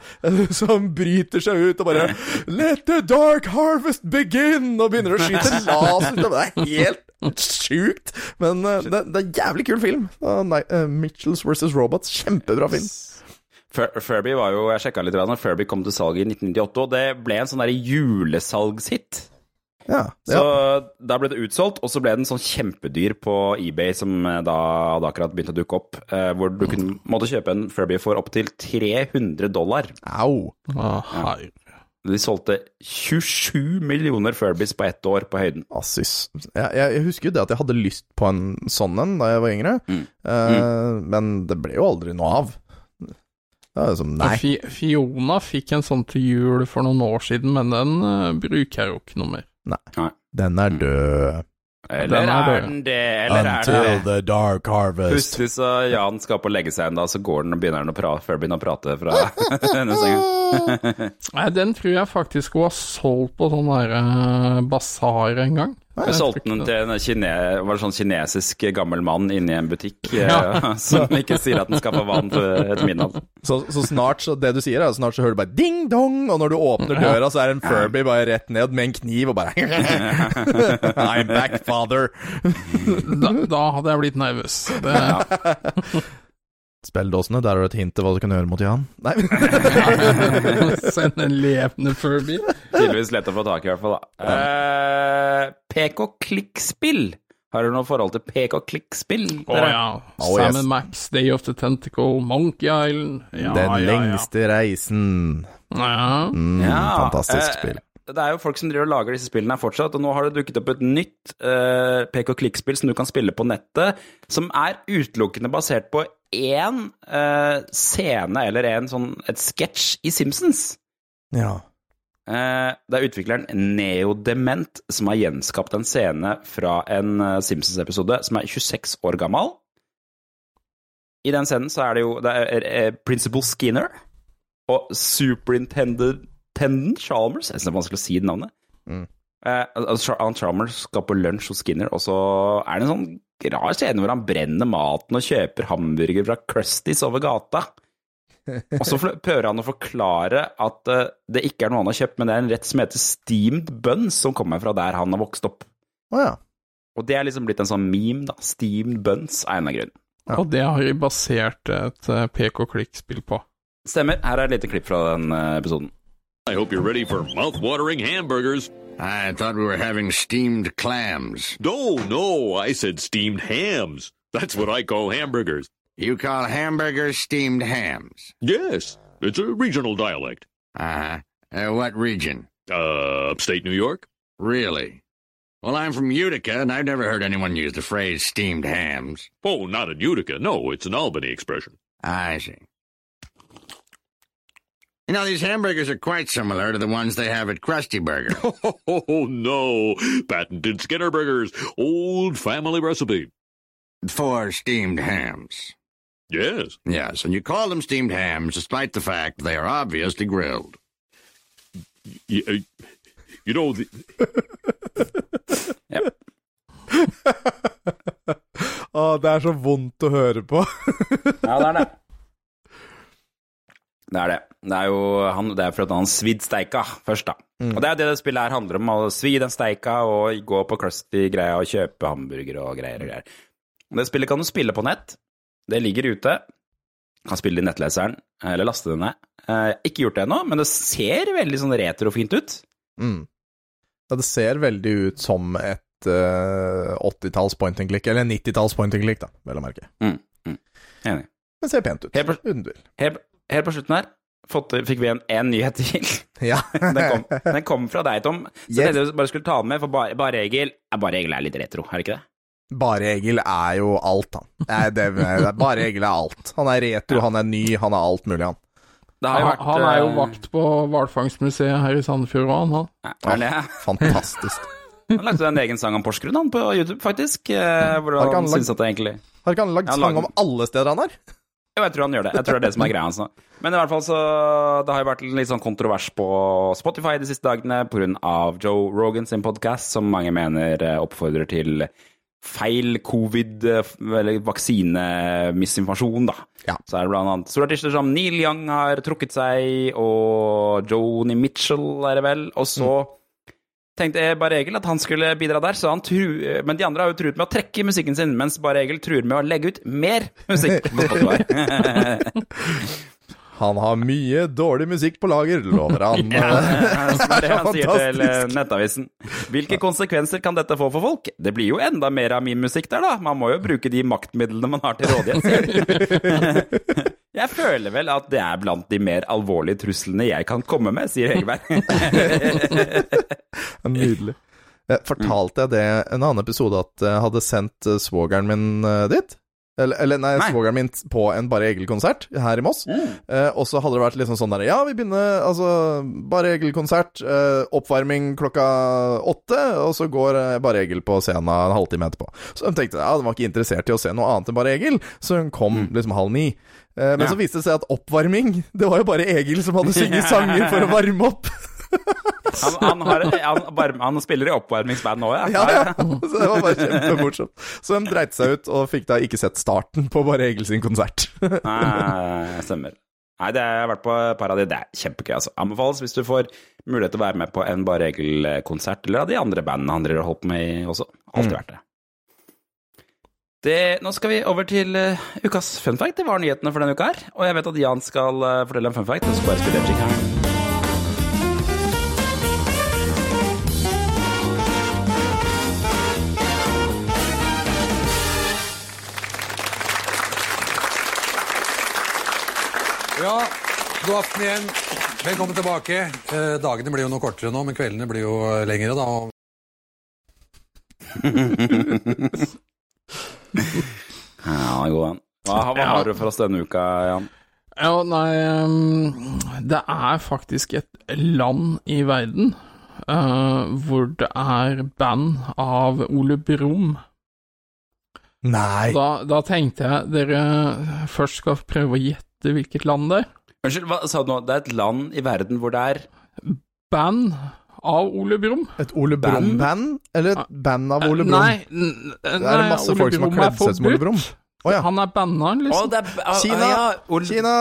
som bryter seg ut og bare 'Let the dark harvest begin!' og begynner å skyte laser. Det er helt sjukt. Men eh, det, det er en jævlig kul film. Uh, nei, eh, Mitchells vs. Robots. Kjempebra film. Furby var jo Jeg sjekka litt Furby kom til salg i 1998, og det ble en sånn julesalgshit. Ja, Så ja. da ble det utsolgt, og så ble den sånn kjempedyr på eBay, som eh, da hadde akkurat begynt å dukke opp, eh, hvor du kunne, måtte kjøpe en Furby for opptil 300 dollar. Au. Herre. De solgte 27 millioner Furbies på ett år på høyden. Assis. Jeg, jeg, jeg husker jo det at jeg hadde lyst på en sånn en da jeg var yngre, Mm. Eh, men det ble jo aldri noe av. Det er liksom, nei. Fiona fikk en sånn til jul for noen år siden, men den uh, bruker jeg jo ikke noe mer. Den er død. Eller Den er er den det, eller er det? the dark harvest. Plutselig så Jan skal på å legge seg en da, så går den og begynner han å prate, før begynner å prate fra denne senga. Nei, den tror jeg faktisk hun har solgt på sånn der uh, basar en gang. Jeg solgte den til en kine, var sånn kinesisk gammel mann inni en butikk ja. som ikke sier at den skal få vann etter midnatt. Så, så snart så Det du sier, er snart så hører du bare ding-dong, og når du åpner døra, så er en Furby bare rett ned med en kniv og bare I'm back, father. Da, da hadde jeg blitt nervøs. Det, Spelledåsene, der har du et hint til hva du kan gjøre mot Jan. Nei. Send en levende Furby. Tydeligvis lett å få tak i, i hvert fall. da. Eh, PK Klikkspill. Har du noe forhold til PK Klikkspill? Å ja. Oh, Sam yes. Max, Day of the Tentacle, Monkey Island. Ja, Den ja, ja. lengste reisen. Ja. Mm, Ja, fantastisk uh, spill. Det er jo folk som driver og lager disse spillene her fortsatt, og nå har det dukket opp et nytt eh, PK Klikkspill som du kan spille på nettet, som er utelukkende basert på én uh, scene eller en sånn, et sketsj i Simpsons. Ja. Uh, det er utvikleren Neodement som har gjenskapt en scene fra en eh, Simpsons-episode som er 26 år gammel. I den scenen så er det jo det er, eh, Principal Skinner og Superintendent Chalmers Jeg synes det er vanskelig å si det navnet. Mm. Eh, altså, Chalmers skal på lunsj hos Skinner, og så er det en sånn rar scene hvor han brenner maten og kjøper hamburger fra Crusties over gata. Og så prøver han å forklare at eh, det ikke er noe han har kjøpt, men det er en rett som heter steamed buns, som kommer fra der han har vokst opp. Oh, ja. Og det er liksom blitt en sånn meme, da. Steamed buns er en av grunnen. Og det har vi basert et eh, PK-klikkspill på. Stemmer. Her er et lite klipp fra den eh, episoden. I hope you're ready for mouth-watering hamburgers. I thought we were having steamed clams. No, no, I said steamed hams. That's what I call hamburgers. You call hamburgers steamed hams? Yes, it's a regional dialect. Uh-huh. Uh, what region? Uh, upstate New York? Really? Well, I'm from Utica, and I've never heard anyone use the phrase steamed hams. Oh, not in Utica. No, it's an Albany expression. I see. You know, these hamburgers are quite similar to the ones they have at Krusty Burger. Oh, no. Patented Skinner Burgers. Old family recipe. For steamed hams. Yes. Yes, and you call them steamed hams despite the fact they are obviously grilled. Y- uh, you know, the, Å, det er så vondt å høre på. Ja, det er det. Det er det. Det er jo han, det er for at han svidd steika først, da. Og det er det det spillet her handler om, å svi den steika og gå på Crusty-greia og kjøpe hamburger og greier og greier. Det spillet kan du spille på nett. Det ligger ute. Kan spille det i nettleseren, eller laste det ned. Eh, ikke gjort det ennå, men det ser veldig sånn retrofint ut. Mm. Ja, det ser veldig ut som et uh, 80-talls point and click, eller 90-talls point and click, da, vel å merke. Mm, mm. Enig. Men ser pent ut. Helt på- Helt, helt på slutten her fått, fikk vi en, en nyhet til. Ja. Den kom, den kom fra deg, Tom. Så Yes. jeg tenkte bare skulle ta den med, for bare, bare Egil er bare Egil er litt retro, er det ikke det? Bare Egil er jo alt, han. Nei, det, det, bare Egil er alt. Han er retro, han er ny, han er alt mulig, han. Det har jo vært, han er jo eh, vakt på hvalfangstmuseet her i Sandefjord, òg, han. han. Ja? Fantastisk. Han lagde en egen sang om Porsgrunn han, på YouTube, faktisk. eh, Hvor han han at det egentlig Har ikke han lagd sang om alle steder han er? Jo, jeg tror han gjør det. Jeg tror det er det som er greia hans nå. Men i hvert fall så Det har jo vært litt sånn kontrovers på Spotify de siste dagene pga. Joe Rogan sin podkast, som mange mener eh, oppfordrer til feil covid- eh, eller vaksinemisinformasjon, da. Ja. Så er det blant annet store artister som Neil Young har trukket seg, og Joni Mitchell er det vel. Og så tenkte jeg bare Egil at han skulle bidra der, så han tru, men de andre har jo truet med å trekke musikken sin, mens bare Egil truer med å legge ut mer musikk. Han har mye dårlig musikk på lager, lover han. Ja, det er det han sier til eh, Nettavisen. Hvilke konsekvenser kan dette få for folk? Det blir jo enda mer av min musikk der, da. Man må jo bruke de maktmidlene man har til rådighet. sier. Jeg føler vel at det er blant de mer alvorlige truslene jeg kan komme med, sier Hegerberg. Nydelig. Eh, Fortalte jeg det en annen episode at jeg hadde sendt eh, svogeren min eh, dit? Eller, eller nei, Nei. svogeren min på en Bare Egil-konsert her i Moss. Eh, og så hadde det vært liksom sånn der Ja, vi begynner altså Bare Egil-konsert. Eh, oppvarming klokka åtte, og så går eh, Bare Egil på scenen en halvtime etterpå. Så hun tenkte ja, de var ikke interessert i å se noe annet enn Bare Egil, så hun kom liksom halv ni. Eh, men Ja. så viste det seg at oppvarming Det var jo bare Egil som hadde sunget sanger for å varme opp. Han, han, har, han, han spiller i oppvarmingsband nå, ja. Ja, ja. Så det var bare kjempemorsomt. Så de dreit seg ut og fikk da ikke sett starten på Bare Egil sin konsert. Nei, stemmer. Nei, det har jeg vært på et par av de. Det er kjempegøy, altså. Anbefales hvis du får mulighet til å være med på en Bare Egil-konsert, eller av de andre bandene han driver og holdt på med i også. Alltid verdt det. Det. Nå skal vi over til uh, ukas fun fact. Det var nyhetene for denne uka her. Og jeg vet at Jan skal uh, fortelle en fun fact. Så bare spille jig her. Ja, god aften igjen. Velkommen tilbake. Eh, dagene blir jo noe kortere nå, men kveldene blir jo eh, lengre, da. Ja, god en. Hva, hva har du for oss denne uka, Jan? Ja, nei Det er faktisk et land i verden uh, hvor det er band av Ole Brumm. Nei. Da, da tenkte jeg dere først skal prøve å gjette hvilket land det er. Unnskyld, hva sa du nå? Det er et land i verden hvor det er Band av Ole Brumm. Et Ole Brumm-band? Eller et band av Ole Brumm? Nei, det nei, er masse Ole folk som har Brumm er kledd seg som Ole forbudt. Brumm. Å ja. Han er banna, liksom. det er ah, Kina! Ja, Ole... Kina!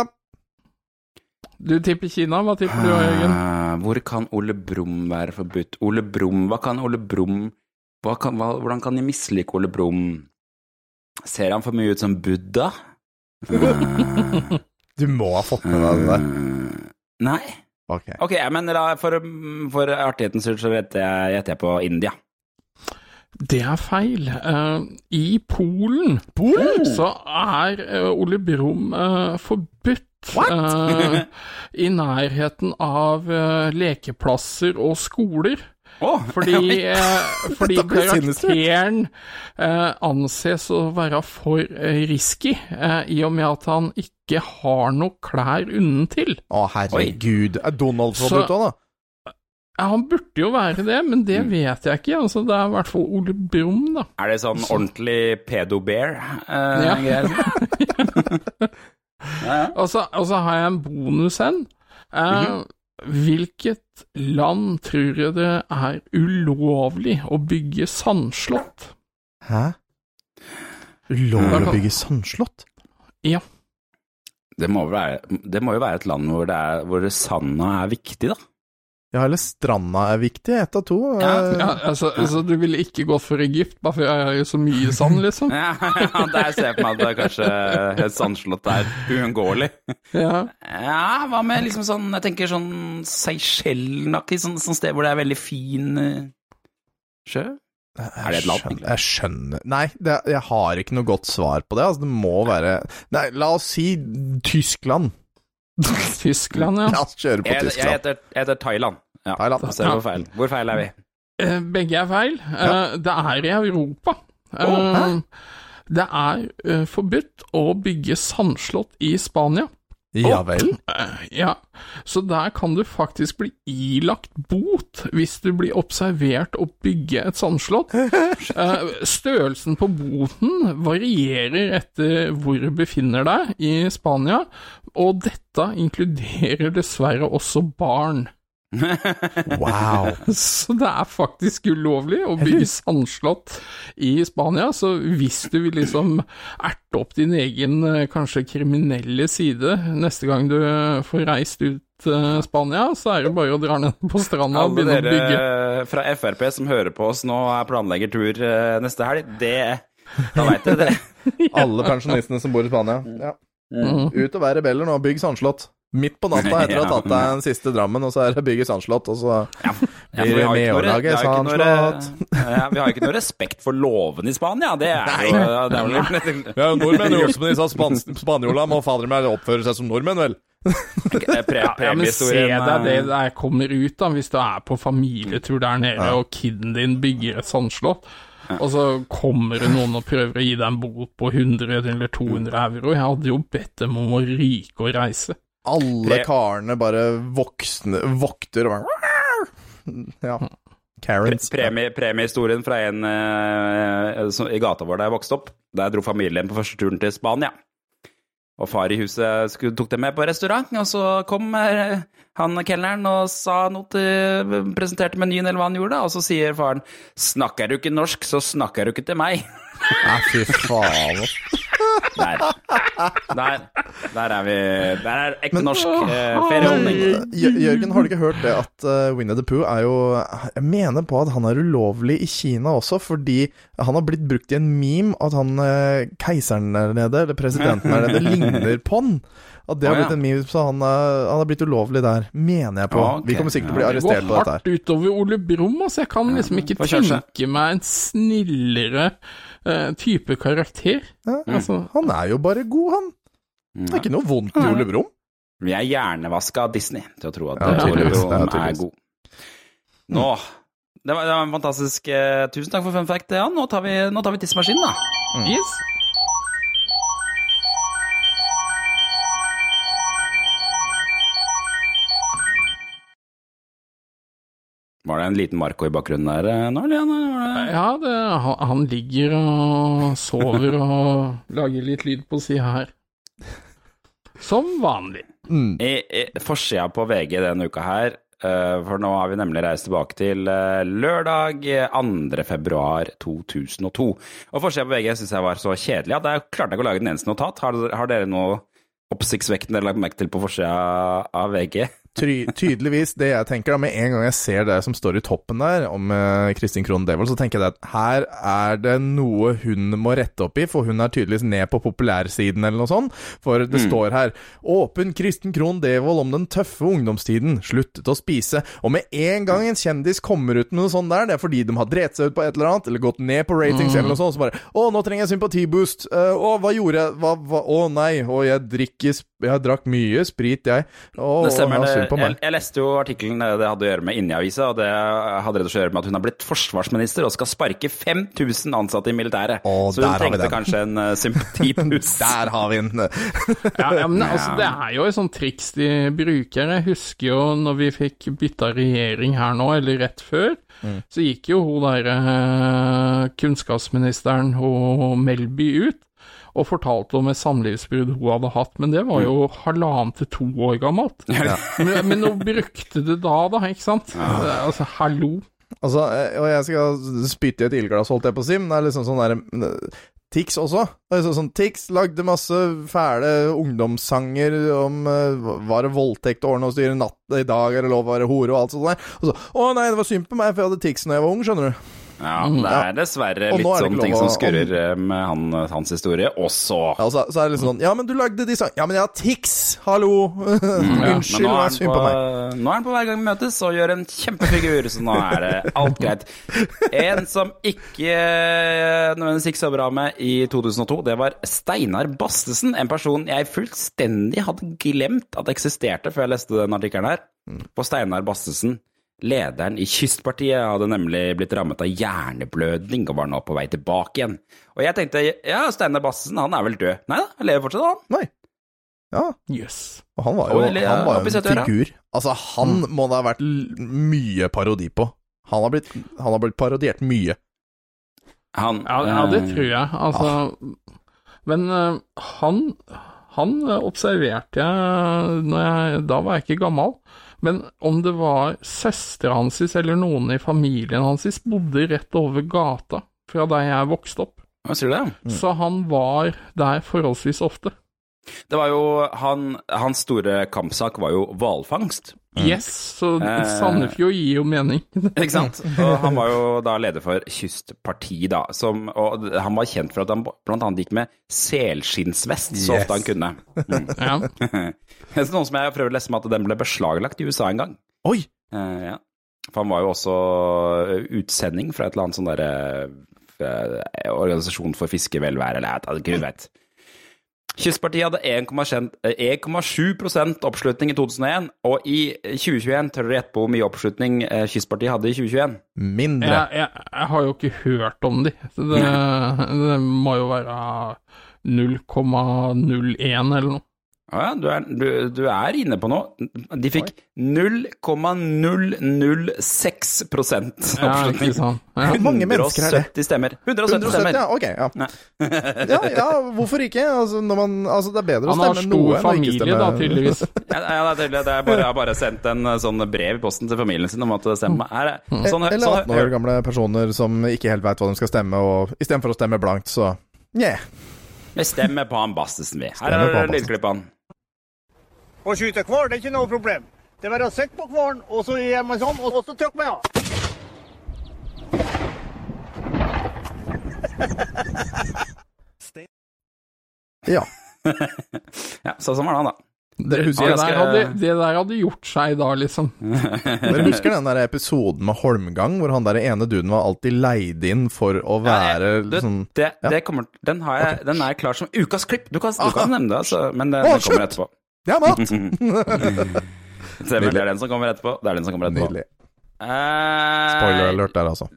Du tipper Kina, hva tipper du, Jørgen? Ah, Hvor kan Ole Brumm være forbudt? Ole Brumm Hva kan Ole Brumm Hvordan kan de mislike Ole Brumm? Ser han for mye ut som Buddha? Ah, Du må ha fått med deg det der. ah, Nei. Ok. okay men da, for, for artighetens skyld så gjetter jeg, jeg på India. Det er feil. Uh, I Polen, så er uh, Ole Brumm uh, forbudt. I nærheten av lekeplasser og skoler. Oh, Fordi, fordi karakteren anses å være for risky, i og med at han ikke har noe klær unntil. Å, herregud. Er Donald forbudt òg, da? Ja, han burde jo være det, men det Mm. vet jeg ikke. Altså, det er i hvert fall Ole Brumm, da. Er det sånn ordentlig pedo-bear? Eh, Ja. greier? Og så og så har jeg en bonus en. Eh, Mhm. Hvilket land tror jeg det er ulovlig å bygge sandslott? Hæ? Ulovlig å bygge sandslott? Ja. Det må, være, det må jo være et land hvor, det er, hvor sanda er viktig, da. Ja, eller stranda er viktig. Ett av to. Ja, Eh, Ja, altså, altså, du ville ikke gått for Egypt, bare for jeg har jo så mye sand, liksom? Ja, ja, der ser jeg for meg at det er kanskje et sandslott er uunngåelig. Ja. Ja, hva med liksom sånn Jeg tenker sånn Seychellen-aktig, sånn, sånn sted hvor det er veldig fin eh, sjø? Er det et land, skjønner- Jeg skjønner Nei, det, jeg har ikke noe godt svar på det. Altså, det må være Nei, la oss si Tyskland. Tyskland, ja. La oss kjøre på Jeg, jeg, Tyskland. heter, jeg heter Thailand. Ja, Thailand. Da ser vi hvor feil. Hvor feil er vi? Eh, Begge er feil. Ja. Det er i Europa. Oh, Det er eh, forbudt å bygge sandslott i Spania. Ja vel? Eh, Ja, så der kan du faktisk bli ilagt bot hvis du blir observert å bygge et sandslott. Eh, Størrelsen på boten varierer etter hvor du befinner deg i Spania, og dette inkluderer dessverre også barn. Wow. Så det er faktisk ulovlig å bygge sandslott i Spania, så hvis du vil liksom erte opp din egen eh, kanskje kriminelle side neste gang du eh, får reist ut eh, Spania, så er det bare å dra ned på stranda og begynne å bygge. Alle dere fra Frp som hører på oss nå og planlegger tur neste helg, det Da veit dere det. Alle pensjonistene som bor i Spania. Ja. Mm. Ut og være rebeller nå, bygg sandslott. Midt på natta etter å ha tatt deg en siste Drammen, og så er det bygget sandslott, og så Ja, for blir vi det har ikke noe- medårlage vi har ikke sandslott. Ja, vi har ikke noe respekt for lovene i Spania. Det er jo det er vel Ja, nordmenn jo også på disse span spanjola må fader meg oppføre seg som nordmenn, vel. Pre Ja, men se deg det eh, der kommer ut, da, hvis du er på familietur der nede, og kiden din bygger et sandslott, og så kommer det noen og prøver å gi deg en bot på 100 eller 200 euro. Jeg hadde jo bedt dem om å ryke og reise. Alle Pre- karene bare voksne vokter og bare Ja. Karens. Premie, premiehistorien fra en uh, som, i gata vår da jeg vokste opp. Der dro familien på første turen til Spania. Og far i huset skulle, tok dem med på restaurant, og så kom uh, han kelneren og sa noe til Presenterte menyen eller hva han gjorde, og så sier faren 'Snakker du ikke norsk, så snakker du ikke til meg'. Nei, fy faen. Der. Der, der er vi Der er ekte norsk eh, ferieholdning. Jørgen, har du ikke hørt det at uh, Winnie the Pooh er jo Jeg mener på at han er ulovlig i Kina også, fordi han har blitt brukt i en meme at han uh, keiseren der nede, eller presidenten der nede, ligner på han. At det har blitt en meme, så han, uh, han har blitt ulovlig der. Mener jeg på. Ok. Vi kommer sikkert til å bli arrestert på dette Det går hardt utover Ole Brumm, altså. Jeg kan liksom ikke tenke meg en snillere eh, type karakter. Ja, Altså, Han er jo bare god, han. Det er ikke noe vondt i Ole Brumm. Vi er hjernevaska av Disney til å tro at Ja, Ole Brumm er god. Nå det var, det var en fantastisk eh, Tusen takk for fun fact, Jan. Nå tar vi, nå tar vi tidsmaskinen, da. yes. Var det en liten Marco i bakgrunnen der eh, det- Ja, det, han, ligger og sover og lager litt lyd på sida her. Som vanlig. Mm. I, i forsida på VG denne uka her, eh, for nå har vi nemlig reist tilbake til eh, lørdag eh, 2. februar 2002. Og forsida på VG syns jeg var så kjedelig at jeg klarte ikke å lage den eneste notat. Har, har dere noe oppsiktsvekkende lagt merke til på forsida av VG? Tydeligvis det jeg tenker da, Med en gang jeg ser det som står i toppen der om eh, Kristin Krohn Devold, så tenker jeg at her er det noe hun må rette opp i, for hun er tydeligvis ned på populærsiden eller noe sånt. For det står her 'Åpen Kristin Krohn Devold om den tøffe ungdomstiden. Sluttet å spise'. Og med en gang en kjendis kommer ut med noe sånt der, det er fordi de har drept seg ut på et eller annet, eller gått ned på ratings eller noe sånt, så bare 'Å, nå trenger jeg sympatiboost'. Uh, 'Å, hva gjorde jeg? Hva, hva? Å nei, å, jeg drikker Jeg drakk mye sprit, jeg'. og Det stemmer. Jeg, på meg. jeg, jeg leste jo artikkelen det hadde å gjøre med inni avisa, og det hadde rett og slett å gjøre med at hun har blitt forsvarsminister og skal sparke 5000 ansatte i militæret. Å, Så hun har vi trengte kanskje en uh, sympatipus. Der har vi den! Ja, ja, men altså, det er jo et sånt triks de bruker. Jeg husker jo når vi fikk bytta regjering her nå, eller rett før, så gikk jo hun der uh, kunnskapsministeren hun Melby ut og fortalte om et samlivsbrudd hun hadde hatt, men det var jo halvannen til to år gammelt. Men, men hun brukte det da, da, ikke sant? Det er Altså, hallo. Altså, eh, og jeg skal spytte i et ildglass, holdt jeg på å si, men det er liksom sånn der eh, Tix også. Sånn, sånn, Tix lagde masse fæle ungdomssanger om uh, Var det voldtekt, å ordne og styre natt i dag, er det lov å være hore, og alt sånt der. Og så Å nei, det var synd på meg, for jeg hadde Tix når jeg var ung, skjønner du. Ja, det er dessverre litt sånn er ting som skurrer eh, med han, hans historie også. Ja, og så, så er det litt sånn Ja, men du lagde de sangene Ja, men jeg har tics! Hallo! Men Unnskyld, er, er synd på, meg. nå er han på hver gang vi møtes og gjør en kjempefigur, så nå er det alt greit. En som ikke eh, nødvendigvis gikk så bra med i 2002, det var Steinar Bastesen. En person jeg fullstendig hadde glemt at eksisterte før jeg leste den artikkelen her. På Steinar Bastesen, lederen i Kystpartiet, hadde nemlig blitt rammet av hjerneblødning og var nå på vei tilbake igjen. Og jeg tenkte ja, Steinar Bassen, han er vel død? Nei da, han lever fortsatt, han. Nei. Ja, Jøss. og han var jo, Og, han var jo en figur. Altså, han må det ha vært mye parodi på. Han har blitt, han har blitt parodiert mye. Han, Ja, ja, det eh, tror jeg. Altså Men eh, han han observerte jeg, når jeg Da var jeg ikke gammel. Men om det var søstera hans eller noen i familien hans bodde rett over gata fra der jeg vokste opp. Hva sier du det? Så han var der forholdsvis ofte. Det var jo han, Hans store kampsak var jo hvalfangst. Yes, så Eh. Sandefjord gir jo mening. Ikke sant? Og han var jo da leder for Kystpartiet, da. Som, og han var kjent for at han blant annet gikk med selskinnsvest så Yes. ofte han kunne. Mm. Ja. Det er noen som jeg prøver å lese med at den ble beslaglagt i USA en gang. Oi! Eh, ja. For han var jo også utsending fra et eller annet sånn derre eh, Organisasjon for fiskevelvære, eller jeg vet ikke, gud vet. Kystpartiet hadde 1,7 1,7 oppslutning i 2001, og i 2021 tør dere gjette på hvor mye oppslutning eh, Kystpartiet hadde i 2021? Mindre. Jeg, jeg, jeg har jo ikke hørt om de, så det, det må jo være 0,01 eller noe. Ja, du er, du, du er inne på noe. De fikk 0,006 Ja, oppslutning. Ja, Ja. Hvor mange mennesker er det? 170 stemmer. 170 170, stemmer. ja, ok. Ja. Ja, ja, hvorfor ikke? Altså, når man, altså, det er bedre å Han har stemme stor noe enn å ikke familie, da, tydeligvis. Ja, ja, det er tydelig. Det er bare, jeg har bare sendt en eh, sånn brev i posten til familien sin om at det stemmer. Er det, sånn, Eller sånn, 18 år gamle personer som ikke helt veit hva de skal stemme, og istedenfor å stemme blankt, så yeah. Vi stemmer på han Bastesen, vi. Her er han lydklippene. Å skyte hval, det er ikke noe problem. Det er bare å sitte på hvalen, og så gjør man sånn, og så trykker man av. Ja. Ja, så sånn var det da. Dere Det der, hadde, det der hadde gjort seg da, liksom. dere husker den der episoden med Holmgang, hvor han der ene duden var alltid leid inn for å være Du, sånn det, ja. det kommer, den, har jeg, den er klar som ukas klipp. Du kan, du kan nevne det, altså, men den, den kommer shit! Etterpå. er mat! Stemmer, det er den som kommer etterpå. Det er den som kommer etterpå. Nydelig. Eh, Spoiler alert der, altså.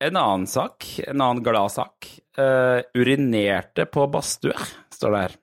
En annen sak, en annen glad sak. Eh, urinerte på badstue, står det her.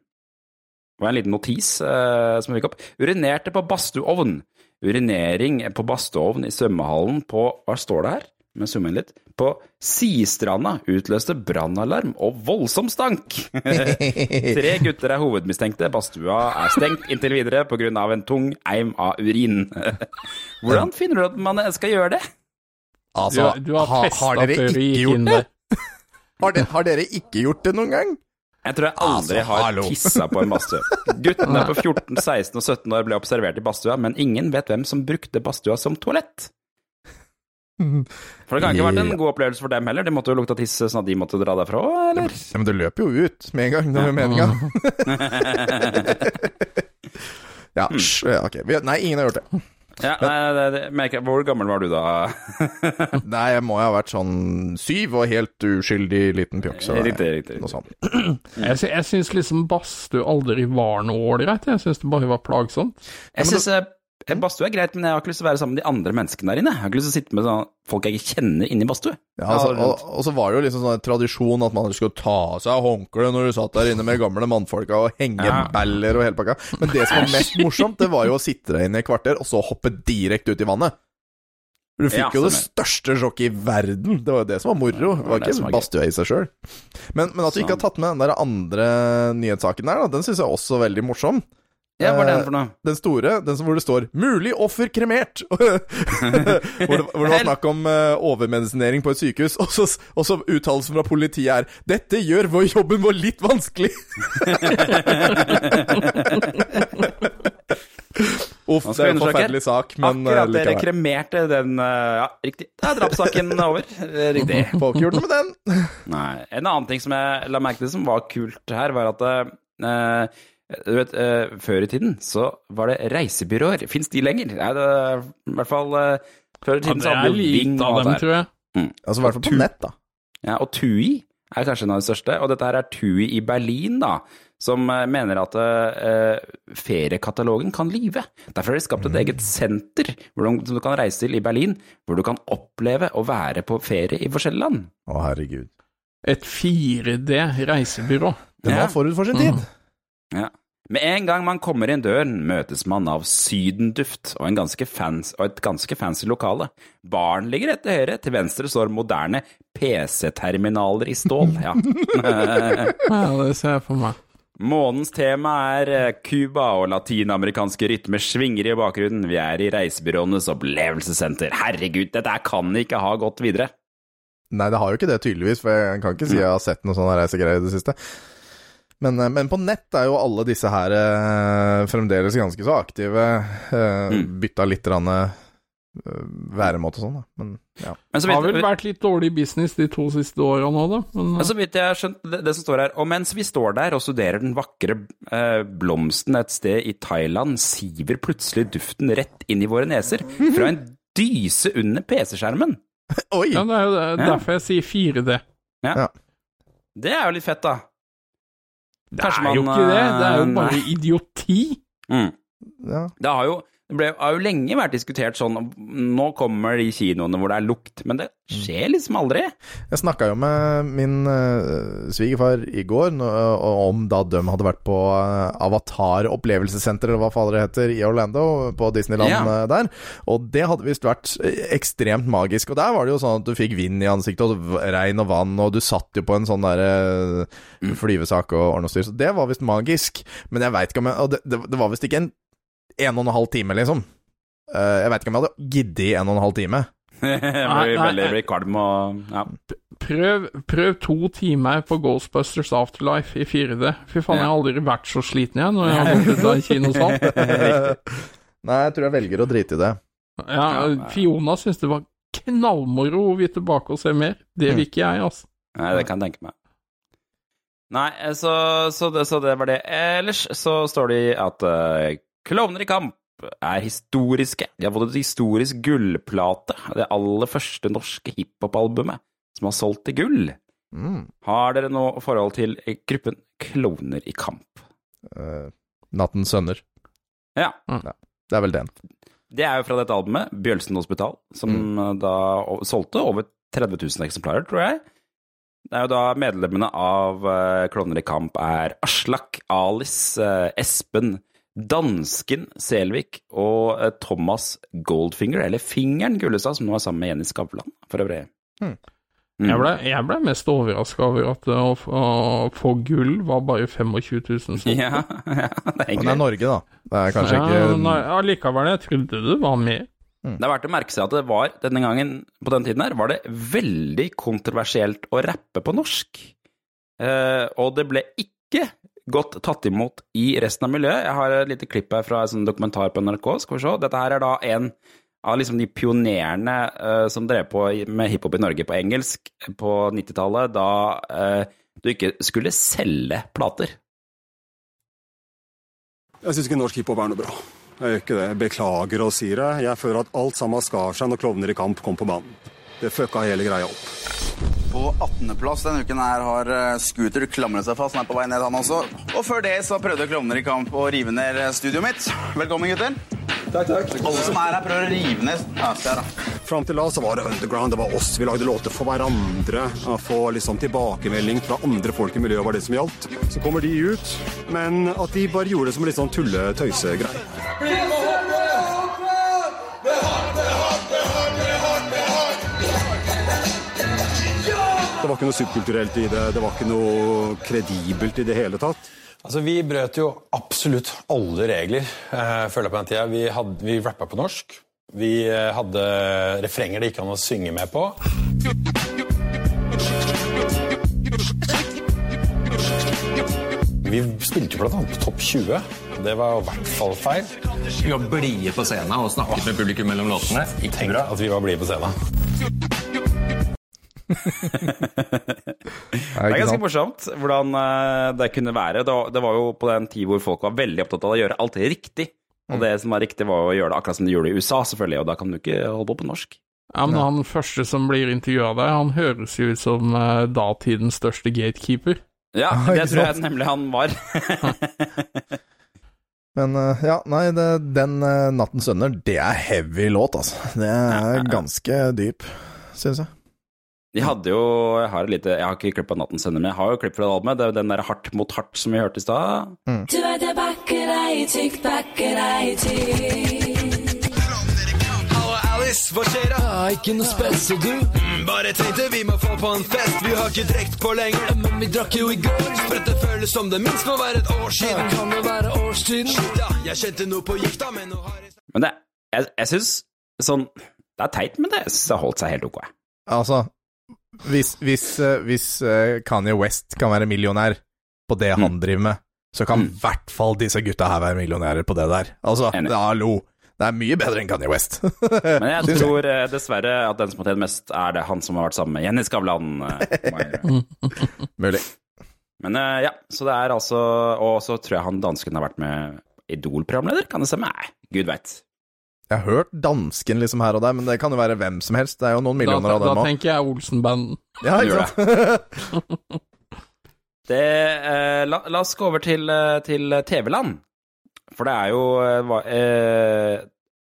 Det var en liten notis uh, som fikk opp. Urinerte på badstueovn. Urinering på badstueovn i svømmehallen på Hva står det her? Må summen litt. På Sistranda utløste brannalarm og voldsom stank. Tre gutter er hovedmistenkte. Badstua er stengt inntil videre pga. en tung eim av urin. Hvordan finner du at man skal gjøre det? Du, Altså, du har ha- har dere ikke gjort det? Har, de, har dere ikke gjort det noen gang? Jeg tror jeg aldri Altså, har tissa på en badstue. Guttene på 14, 16 og 17 år ble observert i badstua, men ingen vet hvem som brukte badstua som toalett. For det kan ikke ha vært en god opplevelse for dem heller. De måtte jo lukta tiss sånn at de måtte dra derfra òg, eller? Ja, men det løper jo ut med en gang, det er jo meninga. ja, sj, ja, ok. Nei, ingen har gjort det. Ja, nei, det, det, hvor gammel var du da? Nei, jeg må jo ha vært sånn syv og helt uskyldig liten pjokk. Riktig, riktig, Noe sånt. Jeg, sy- jeg syns liksom badstue aldri var noe ålreit. Jeg syns det bare var plagsomt. Jeg syns badstue er greit, men jeg har ikke lyst til å være sammen med de andre menneskene der inne. Jeg har ikke lyst til å sitte med sånn folk jeg ikke kjenner inne i badstua. Ja, altså, og, og så var det jo liksom sånn tradisjon at man skulle ta av seg håndkleet når du satt der inne med gamle mannfolka og henge Ja. baller og hele pakka. Men det som var mest morsomt, det var jo å sitte der inne i kvarter, og så hoppe direkte ut i vannet. Du fikk Ja, jo det største sjokket i verden. Det var jo det som var moro. Det var ikke badstua i seg sjøl. Men, men at du ikke har tatt med den der andre nyhetssaken der, da, den syns jeg også er veldig morsom. Ja, hva er Eh, den for noe? Den store, den som hvor det står 'Mulig offer kremert'. hvor, det, hvor det var snakk om uh, overmedisinering på et sykehus, og så, og så uttalelsen fra politiet er 'Dette gjør vår jobben vår litt vanskelig'. Uff, det er en forferdelig sak, men eh, Akkurat dere likevel. kremerte den eh, Ja, riktig. Da er drapssaken over. Eh, Riktig. Får ikke gjort noe med den. Nei. En annen ting som jeg la merke til som var kult her, var at eh, du vet, eh, Før i tiden så var det reisebyråer. Fins de lenger? Nei, det, er I hvert fall eh, før i tiden det så hadde vi Ving og av alt dem, det tror jeg. Altså i hvert fall på nett, da. Ja, og TUI er kanskje en av de største. Og dette her er TUI i Berlin, da, som eh, mener at uh, feriekatalogen kan lyve. Derfor har de skapt et eget senter hvor du, som du kan reise til i Berlin, hvor du kan oppleve å være på ferie i forskjellige land. Å, herregud. Et 4D reisebyrå. Den Ja. var forut for sin tid. Ja. Med en gang man kommer inn døren, møtes man av sydenduft og, en ganske fans, og et ganske fancy lokale. Baren ligger rett til høyre, til venstre står moderne PC-terminaler i stål. Ja. Ja, det ser jeg for meg. Månens tema er eh, Cuba og latinamerikanske rytmer svinger i bakgrunnen. Vi er i reisebyråenes opplevelsessenter. Herregud, dette kan ikke ha gått videre. Nei, det har jo ikke det, tydeligvis, for jeg kan ikke si jeg har sett noe sånn reisegreier i det siste. Men, eh, men på nett er jo alle disse her eh, fremdeles ganske så aktive. Eh, Mm. Bytta litt rann, eh, væremåte og sånn, da. Men ja. Men så Det har vel vært litt dårlig business de to siste åra nå, da. Men, men så vidt jeg har skjønt det, det som står her, og mens vi står der og studerer den vakre eh, blomsten et sted i Thailand, siver plutselig duften rett inn i våre neser fra en dyse under PC-skjermen. Oi! ja, det er jo det- derfor jeg sier 4D. Det er jo litt fett, da. Det er jo ikke det. Det er jo bare Nei. idioti. Mm. Ja. Det har jo, det ble, har jo lenge vært diskutert sånn Nå kommer de kinoene hvor det er lukt, men det skjer liksom aldri. Jeg snakka jo med min uh, svigerfar i går om da de hadde vært på eh, Avatar opplevelsessenter, eller hva fader det heter, i Orlando, på Disneyland Ja. eh, der. Og det hadde visst vært ekstremt magisk. Og der var det jo sånn at du fikk vind i ansiktet, og regn og vann, og du satt jo på en sånn derre uh, flyvesak og ordne og styr. Så det var visst magisk. Men jeg veit ikke om jeg Og det, det, det var visst ikke en en og en halv time, liksom. Uh, jeg veit ikke om jeg hadde giddet i en og en halv time. Jeg blir veldig nei. kvalm og ja. Prøv, prøv to timer på Ghostbusters Afterlife i 4D. Fy faen, jeg har aldri vært så sliten jeg når jeg har gått ut av en kinosal. Nei, jeg tror jeg velger å drite i det. Ja, Fiona syns det var knallmoro å vi er tilbake og se mer. Det vil ikke jeg, altså. Nei, det kan jeg tenke meg. Nei, eh, så, så, det, så det var det. Ellers så står det at uh, Klovner i kamp er historiske. De har fått et historisk gullplate. Det aller første norske hiphop-albumet som har solgt til gull. Mm. Har dere noe forhold til gruppen Klovner i kamp? Uh, Nattens sønner. Ja. Det er vel den. Det er jo fra dette albumet, Bjølsen Hospital, som mm. da solgte over 30 000 eksemplarer, tror jeg. Det er jo da medlemmene av uh, Klovner i kamp er Aslak, Alice, eh, Espen, dansken Selvik og eh, Thomas Goldfinger, eller Fingeren Gullestad, som nå er sammen med Jenny Skavlan, for øvrig. Hmm. Mm. Jeg ble, jeg ble mest overraska over at å, å få gull var bare 25 000 sånn. Ja, ja, det er Men det er Norge, da. Det er kanskje ja, ikke nei, Allikevel, jeg trodde det var mer. Det er verdt å merke seg at det var denne gangen, på den tiden her, var det veldig kontroversielt å rappe på norsk. Eh, og det ble ikke godt tatt imot i resten av miljøet. Jeg har et lite klipp her fra en sånn dokumentar på NRK. Skal vi se. Dette her er da en av liksom de pionerene uh, som drev på med hiphop i Norge på engelsk på 90-tallet, da uh, du ikke skulle selge plater. Jeg syns ikke norsk hiphop er noe bra. Jeg gjør ikke det. Jeg beklager og sier det. Jeg føler at alt sammen skar seg når Klovner i kamp kom på banen. Det fucka hele greia opp. På 18.-plass denne uken her har eh, Scooter klamret seg fast. Han er på vei ned, han også. Og før det så prøvde Klovner i kamp å rive ned eh, studioet mitt. Velkommen, gutter. Takk, takk. Alle som er her, prøver å rive ned ja, se her, da. Fram til da så var det underground, det var oss. Vi lagde låter for hverandre. Å Få liksom tilbakemelding fra andre folk i miljøet var det som gjaldt. Så kommer de ut, men at de bare gjorde det som en litt sånn tulle-tøyse-greie. Det var ikke noe subkulturelt i det, det var ikke noe kredibelt i det hele tatt. Altså, Vi brøt jo absolutt alle regler, eh, føler jeg på den tida. Vi, hadde- vi rappa på norsk. Vi eh, hadde refrenger det gikk an å synge med på. Vi spilte jo blant annet på Topp 20. Det var i hvert fall feil. Vi var blide på scenen og snakket med publikum mellom låtene. Tenk at vi var blide på scenen. Det er ganske morsomt hvordan eh, det kunne være. Det var, jo på den tid hvor folk var veldig opptatt av å gjøre alt riktig. Og det som var riktig, var å gjøre det akkurat som de gjorde i USA, selvfølgelig, og da kan du ikke holde på på norsk. Ja, men han første som blir intervjua der, han høres jo ut som eh, datidens største gatekeeper. Ja, det tror jeg nemlig han var. Men eh, ja, nei, det, den 'Nattens sønner', det er heavy låt, altså. Det er ganske dyp, syns jeg. De hadde jo Jeg har, lite, jeg har ikke klipp av Nattens sender, men jeg har jo klipp fra det albumet. Det er jo den der Hardt mot hardt som vi hørte i stad. Du er tilbake deg tykt, bakke deg tykt. Halla, Alice, hva skjer da? ikke noe spes, og du? Mm, bare tenkte vi må få på en fest, vi har ikke drekt på lenger. Men vi drakk jo i går, sprøtt det føles som det minst må være et år siden. Kan det være årstiden? Shit, ja, jeg kjente noe på gikta, men nå har jeg Men det, jeg, jeg syns sånn Det er teit, men det har holdt seg helt ok. Altså, hvis, hvis, eh, hvis eh, Kanye West kan være millionær på det Mm. han driver med, så kan i hvert fall disse gutta her være millionærer på det der. Altså, hallo. Det er mye bedre enn Kanye West. Men jeg tror eh, dessverre at den som har tjent mest, er det han som har vært sammen med Jenny Skavlan. Mulig. Men ja, så det er altså Og så tror jeg han dansken har vært med Idol-programleder, kan det stemme? Nei, gud veit. Jeg har hørt dansken liksom her og der, men det kan jo være hvem som helst. Det er jo noen Da, millioner av da dem òg. tenker jeg Olsen-banden. Ja, ikke sant? Det, eh, la, la oss gå over til, eh, til TV-land. For det er jo eh, eh,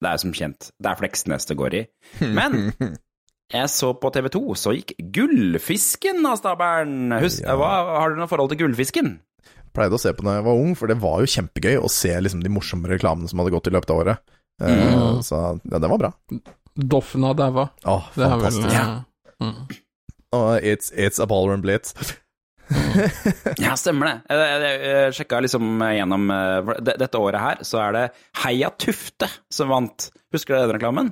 Det er som kjent, det er Fleksnes det går i. Men jeg så på TV 2, så gikk Gullfisken av stabelen. Ja. har du noe forhold til Gullfisken? Pleide å se på da jeg var ung, for det var jo kjempegøy å se liksom de morsomme reklamene som hadde gått i løpet av året. Eh, Mm. Så ja, det var bra. Doffen har daua. Oh, Det er vel, eh, mm. Oh, it's, it's a Ballroom Blitz. Ja, stemmer det. Jeg, jeg, jeg sjekka liksom gjennom de, Dette året her så er det Heia Tufte som vant. Husker du den reklamen?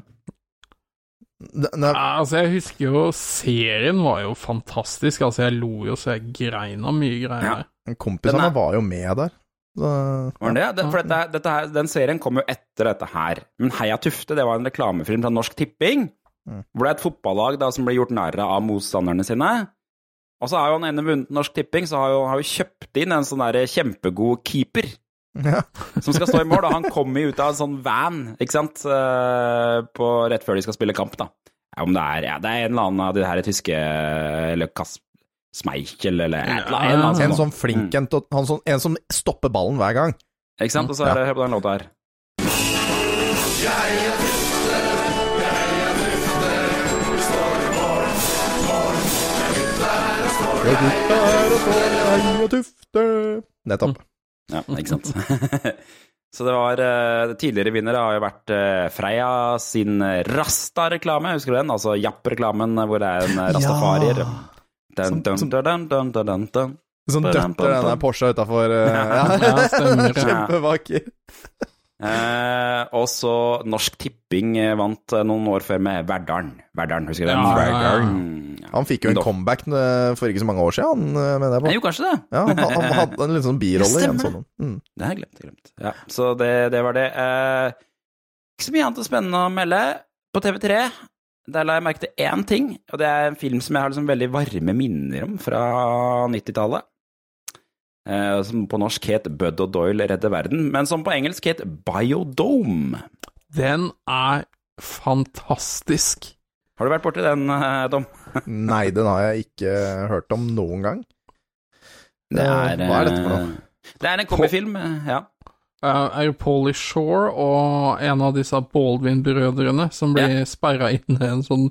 Ja, altså, jeg husker jo serien var jo fantastisk. Altså, jeg lo jo så jeg grein av mye greier. Ja. Kompisene var jo med der. Var det det? For dette, dette her, den serien kom jo etter dette her. Men Heia Tufte det var en reklamefilm fra Norsk Tipping. Hvor det er et fotballag da, som blir gjort narr av motstanderne sine. Og så har jo han ene vunnet Norsk Tipping, så har jo, har jo kjøpt inn en sånn der kjempegod keeper. Ja. Som skal stå i mål, og han kommer ut av en sånn van, ikke sant, eh, på, rett før de skal spille kamp, da. Ja, om det er, ja, det er en eller annen av de her tyske Eller Kas Smeichel, eller et En, annet. en, sånn flink en, sånn, en som stopper ballen hver gang. Ikke sant? Og så er det, hør på den låta her. Nettopp. Ja, ikke sant. Så det var det Tidligere vinnere har jo vært eh, Freia sin Rasta-reklame, husker du den? Altså Japp-reklamen hvor det er en eh, rastafarier. Dun, dun, dun, dun, dun, dun, dun, dun. Sånn Badam, døtter den der. Porsche utafor Ja, Ja, stemmer. Kjempevakker. Eh, og så Norsk Tipping eh, vant eh, noen år før med Verdalen. Verdalen, husker du det? Ja, ja, ja. Verdalen. Han fikk jo en comeback eh, for ikke så mange år siden, han, eh, mener jeg på. Jeg gjorde kanskje det. Ja, han, han hadde en litt sånn birolle i en Stemmer sånn. Mm. Det har jeg glemt. Glemt. Ja, så det, det var det. Eh, ikke så mye annet spennende å melde. På TV3 der la jeg merke til én ting, og det er en film som jeg har liksom veldig varme minner om fra 90-tallet. Eh, som på norsk het Bud og Doyle redder verden, men som på engelsk het Biodome. Den er fantastisk. Har du vært borti den, Tom? Dom? Nei, den har jeg ikke hørt om noen gang. Det er, Hva er dette for eh, noe? Det er en komifilm, eh, ja. Uh, er jo Polly Shore og en av disse Baldwin-brødrene som blir sperra inne i en sånn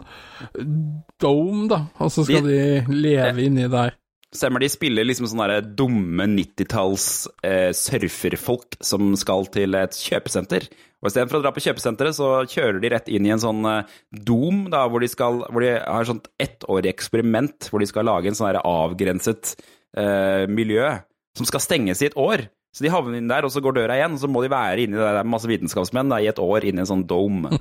dome, da, og så skal de, leve inni der. Stemmer, de spiller liksom sånne dumme 90-talls eh, surferfolk som skal til et kjøpesenter. Og istedenfor å dra på kjøpesenteret, så kjører de rett inn i en sånn eh, dom, da, hvor de, skal, hvor de har et sånt ettårig eksperiment, hvor de skal lage en sånn avgrenset eh, miljø som skal stenges i et år. Så de havner inn der, og så går døra igjen, og så må de være inni der, det er masse vitenskapsmenn da, i et år inni en sånn dome.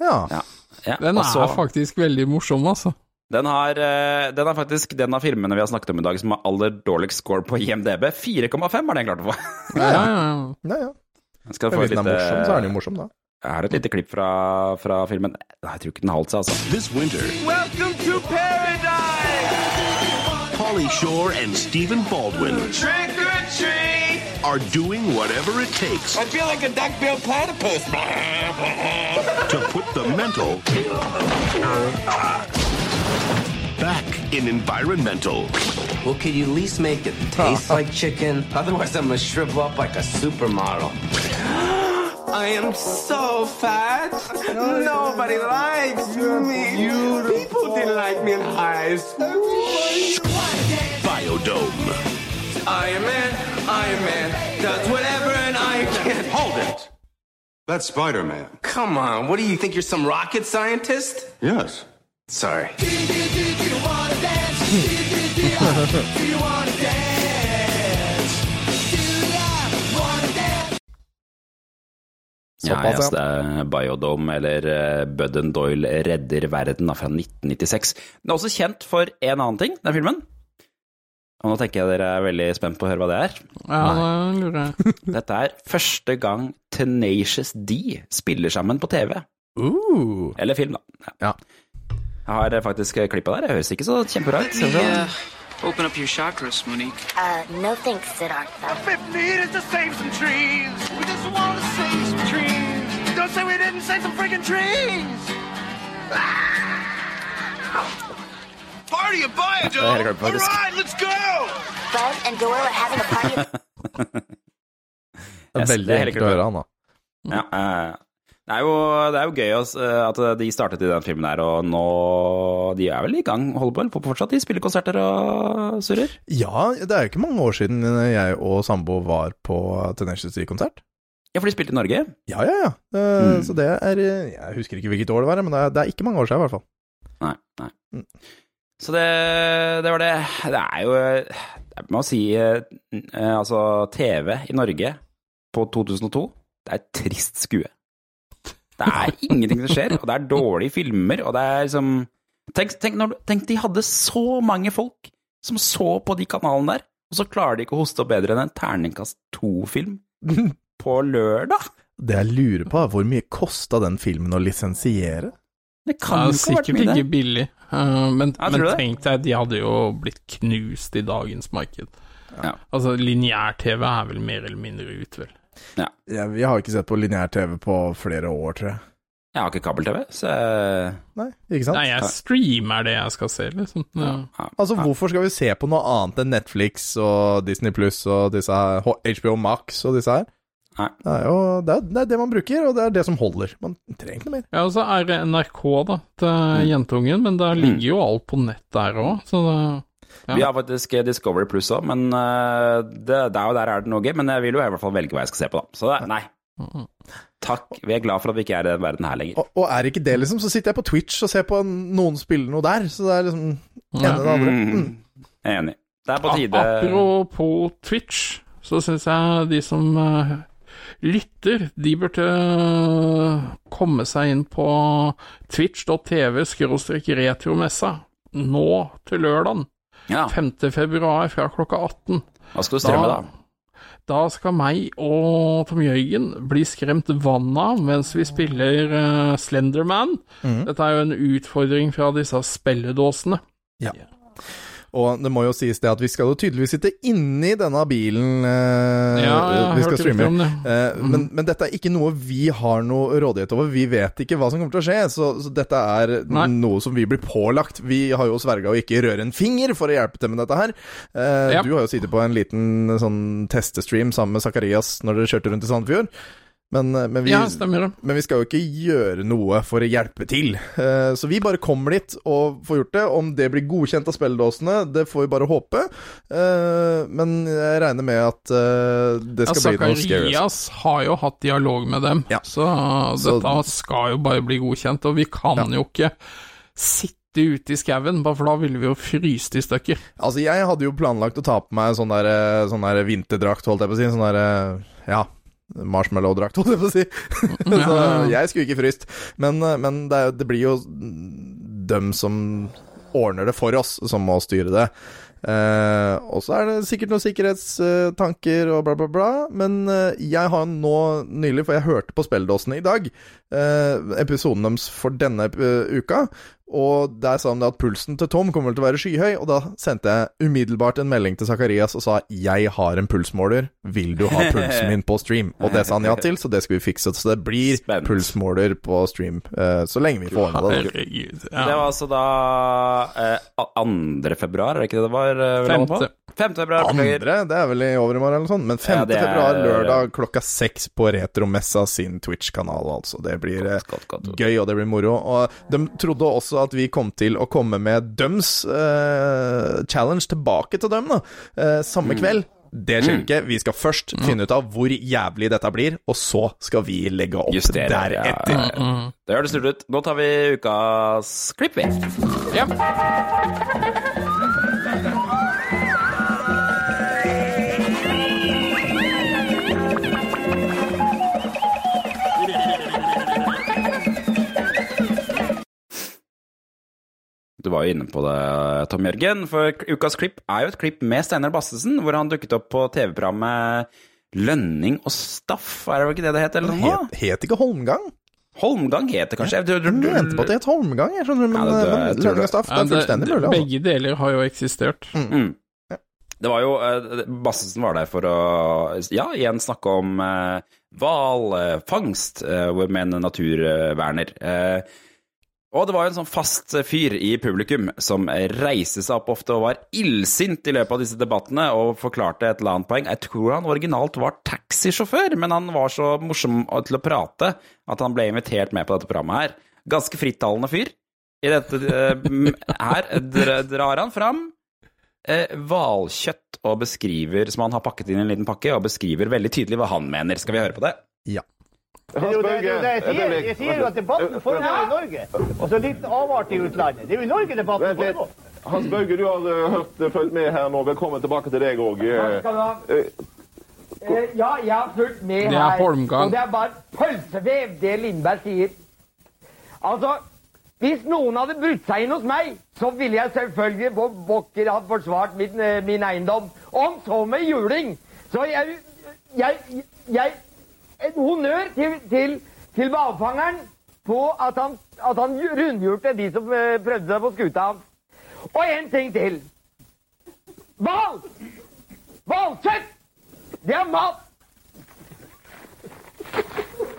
Ja. Ja. Ja, Den er så- faktisk veldig morsom, altså. Den, har, eh, den er faktisk den av filmene vi har snakket om i dag som har aller dårligst score på IMDb. 4,5 har den klart å få. Ja, ja, ja. Ja, ja. Skal Men få hvis et den er lite- morsom, så er den jo morsom, da. Jeg har et lite klipp fra, fra filmen. Nei, Jeg tror ikke den holdt seg, altså. This winter, Welcome to paradise! Polly Shore and Stephen Baldwin Trick! Are doing whatever it takes I feel like a duck-billed platypus. to put the mental back in environmental. Well, could you at least make it taste oh. like chicken? Otherwise, I'm gonna shrivel up like a supermodel. I am so fat. Nobody likes me. People didn't like me in high school. Biodome. Iron Man, Iron Man does whatever and I can. Hold it. That's Spider Man. Come on, what do you think? You're some rocket scientist? Yes. Sorry. Ja, Såpass, yes, det er Biodome, eller uh, Bud and Doyle redder verden, da, fra 1996. Den er også kjent for en annen ting, den filmen. Og nå tenker jeg dere er veldig spent på å høre hva det er. Ja, det lurer jeg. Dette er første gang Tenacious D spiller sammen på TV. Uh. Eller film, da. Ja. Jeg har eh, faktisk klippa der. Det høres ikke så kjempebra ut. Skal. Open up your chakras, Monique. Uh, no thanks, Siddhartha. Fifth need is to save some trees. We just want to save some trees. Don't say we didn't save some freaking trees. Where Det er helt klart, faktisk. Right, let's go! Bud and Doyle are having a party Det er veldig enkelt å høre han, da. Ja, eh, det, er jo, det er jo gøy også, eh, at de startet i den filmen der, og nå De er vel i gang, holder på fortsatt? De spiller konserter og surrer? Ja, det er jo ikke mange år siden jeg og sambo var på Tenacious D-konsert. Ja, for de spilte i Norge? Ja, ja, ja. Det, Mm. Så det er eh, Jeg husker ikke hvilket år det var, men det er, det er ikke mange år siden, i hvert fall. Nei. nei. Så det, det var det. Det er jo Jeg må si eh, eh, Altså, TV i Norge på 2002, det er et trist skue. Det er ingenting som skjer, og det er dårlige filmer, og det er liksom Tenk, tenk, når, tenk de hadde så mange folk som så på de kanalene der, og så klarer de ikke å hoste opp bedre enn en terningkast to-film på lørdag. Det jeg lurer på, er hvor mye kosta den filmen å lisensiere? Det Det er sikkert ikke billig, men, Ja, tror men tenk deg, de hadde jo blitt knust i dagens marked. Ja. Altså, lineær-TV er vel mer eller mindre ut, vel. Ja. Jeg, jeg har ikke sett på lineær-TV på flere år, tror jeg. Jeg har ikke kabel-TV, så Nei, ikke sant? Nei, jeg streamer det jeg skal se, liksom. Ja. Altså, hvorfor skal vi se på noe annet enn Netflix og Disney Pluss og disse her, HBO Max og disse her? Det er jo det er, det er det man bruker, og det er det som holder. Man trenger ikke noe mer. Ja, og så er det NRK, da, til jentungen, men der ligger jo alt på nett der òg, så det ja. Vi har faktisk Discovery Pluss òg, men eh, det, der og der er det noe gøy. Men jeg vil jo i hvert fall velge hva jeg skal se på, da. Så det, nei. Takk. Vi er glad for at vi ikke er i den verden her lenger. Og, og er ikke det, liksom, så sitter jeg på Twitch og ser på noen spille noe der, så det er liksom ene det andre. Mm. Jeg er enig. Det er på tide Apropos Twitch, så syns jeg de som eh, lytter, de burde eh, komme seg inn på twitch.tv retromessa nå til lørdagen. 5. februar fra klokka 18. Hva skal du strømme, da? Da skal meg og Tom Jørgen bli skremt vann av mens vi spiller uh, Slenderman. Mm. Dette er jo en utfordring fra disse spilledåsene. Ja. Og det må jo sies det at vi skal jo tydeligvis sitte inni denne bilen eh, Ja, vi skal streame. Eh, mm. men, men dette er ikke noe vi har noe rådighet over. Vi vet ikke hva som kommer til å skje, så, så dette er Nei. noe som vi blir pålagt. Vi har jo sverga å ikke røre en finger for å hjelpe til med dette her. Eh, Ja. Du har jo sittet på en liten sånn testestream sammen med Zakarias når dere kjørte rundt i Sandefjord. Men, eh, men, vi, Ja, men vi skal jo ikke gjøre noe for å hjelpe til. Eh, Så vi bare kommer dit og får gjort det. Om det blir godkjent av spilledåsene, det får vi bare håpe. Eh, Men jeg regner med at det det Ja, skal bli noe scary. Zakarias har jo hatt dialog med dem, så, Så- dette skal jo bare bli godkjent. Og vi kan jo ikke sitte ute i skauen, bare for da ville vi jo fryst i stykker. Altså, jeg hadde jo planlagt å ta på meg sånn der, sånn der vinterdrakt, holdt jeg på å si. Sånn der, ja Marshmallow-drakt, holdt jeg på å si. så jeg skulle ikke fryst. Men, eh, men det, er, det blir jo dem som ordner det for oss, som må styre det. Eh, og så er det sikkert noen sikkerhetstanker og bla, bla, bla. Men eh, jeg har nå nylig, for jeg hørte på spilledåsene i dag, eh, episoden deres for denne eh, uka. Og der sa han det at pulsen til Tom kommer til å være skyhøy, og da sendte jeg umiddelbart en melding til Zakarias og sa 'Jeg har en pulsmåler, vil du ha pulsen min på stream?' Og det sa han ja til, så det skal vi fikse. Så det blir pulsmåler på stream eh, så lenge vi får ordna det. Det var altså da eh, 2. februar, er det ikke det det var? eh, vi landet på? Femte. 5. februar, beklager. Andre, det er vel i overmorgen eller noe sånt. Men 5. Ja, er- februar, lørdag klokka seks på Retromessa sin Twitch-kanal, altså. Det blir eh, gøy, og det blir moro. Og de trodde også at vi kom til å komme med døms uh, challenge tilbake til dem, da. Uh, samme Mm. kveld. Det skjer ikke. Vi skal først finne ut av hvor jævlig dette blir, og så skal vi legge opp Justere, deretter. ja. Det høres lurt ut. Nå tar vi ukas klipp, vi. Ja. Du var jo inne på det, Tom Jørgen. For ukas klipp er jo et klipp med Steinar Bastesen, hvor han dukket opp på TV-programmet Lønning og Staff, er det ikke det det het? Eller noe? Het, het ikke Holmgang? Holmgang het det kanskje? Jeg mente på at det het Holmgang, jeg skjønner, men, Ja, men Lønning og Staff, det er fullstendig mulig. Altså. Begge deler har jo eksistert. Mm. Det var jo eh, Bassesen var der for å ja, igjen snakke om eh, hvalfangst eh, med en naturverner. Eh, Og det var jo en sånn fast fyr i publikum som reiste seg opp ofte og var illsint i løpet av disse debattene og forklarte et eller annet poeng. Jeg tror han originalt var taxisjåfør, men han var så morsom til å prate at han ble invitert med på dette programmet her. Ganske frittalende fyr. I dette eh, her drar han fram eh, hvalkjøtt og beskriver, som han har pakket inn i en liten pakke, og beskriver veldig tydelig hva han mener. Skal vi høre på det? Ja. Det det, det, jeg sier. Jeg sier jo at debatten foregår i Norge. Og så avart i utlandet. Det er jo i Norge debatten foregår. Hans Bauge, du har eh, hørt, eh, fulgt med her nå. Velkommen tilbake til deg òg. Eh, Ja, jeg har fulgt med her. Det er. Holmgang. Og det er bare pølsevev, det Lindberg sier. Altså, hvis noen hadde brutt seg inn hos meg, så ville jeg selvfølgelig på Bokker ha forsvart min, min eiendom. Om så med juling. Så jeg, jeg, jeg En honnør til, til, til hvalfangeren på at han, at han rundhjulte de som eh, prøvde seg på skuta hans. Og en ting til. Hval! Hvalkjøtt! Det er mat!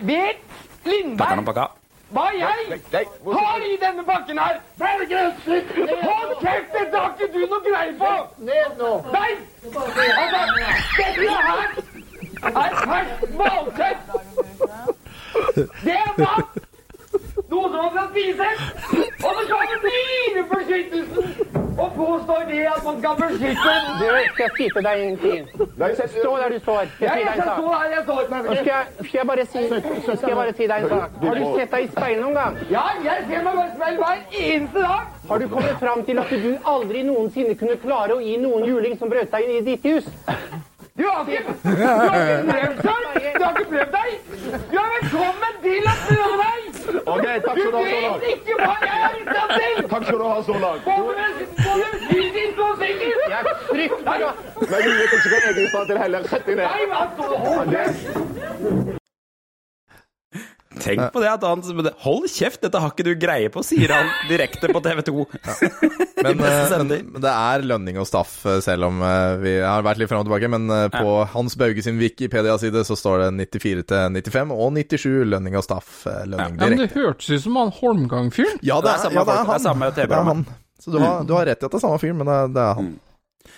Vet Lindberg hva jeg har i denne pakken her? Hold kjeft! Dette har ikke du noe greie på! Ned nå. Nei! Altså, dette her er ferskt hvalkjøtt! Det er mat! Noe som man skal spise! Og så kommer Dyrebeskyttelsen og påstår det at man skal beskytte Du, skal jeg si til deg en ting? Stå der du står. Ja, jeg skal stå her jeg står. Nå skal jeg, skal jeg bare si, så skal jeg bare si deg en sak. Har du sett deg i speilet noen gang? Ja, jeg ser meg bare i speil hver eneste dag. Har du kommet fram til at du aldri noensinne kunne klare å gi noen juling som brøt deg inn i ditt hus? Har ikke, du har ikke prøvd! Du har ikke prøvd deg! Du er velkommen til å prøve deg! Ok, takk skal du ha så langt. vet ikke hva jeg er stand til! Takk skal du ha og! Jeg frykter Men du vet ikke hva jeg er stand til heller. Sett deg Nei, ned. hva så? Hold kjeft! Tenk på det at han Hold kjeft, dette har ikke du greie på, sier han direkte på TV 2. Men, eh, men, men det er lønning og staff, eh, selv om eh, vi har vært litt frem og tilbake. Men på på Hans Bauge sin Wikipedia-side så står det 94 til 95 og 97 lønning og staff. Lønning Ja, men det hørtes ut som han Holmgang-fyren. Ja, det Det er samme ja, det er det er han. samme Det er han. Så du har, du har rett i at det er samme fyr, men det, er- det er han.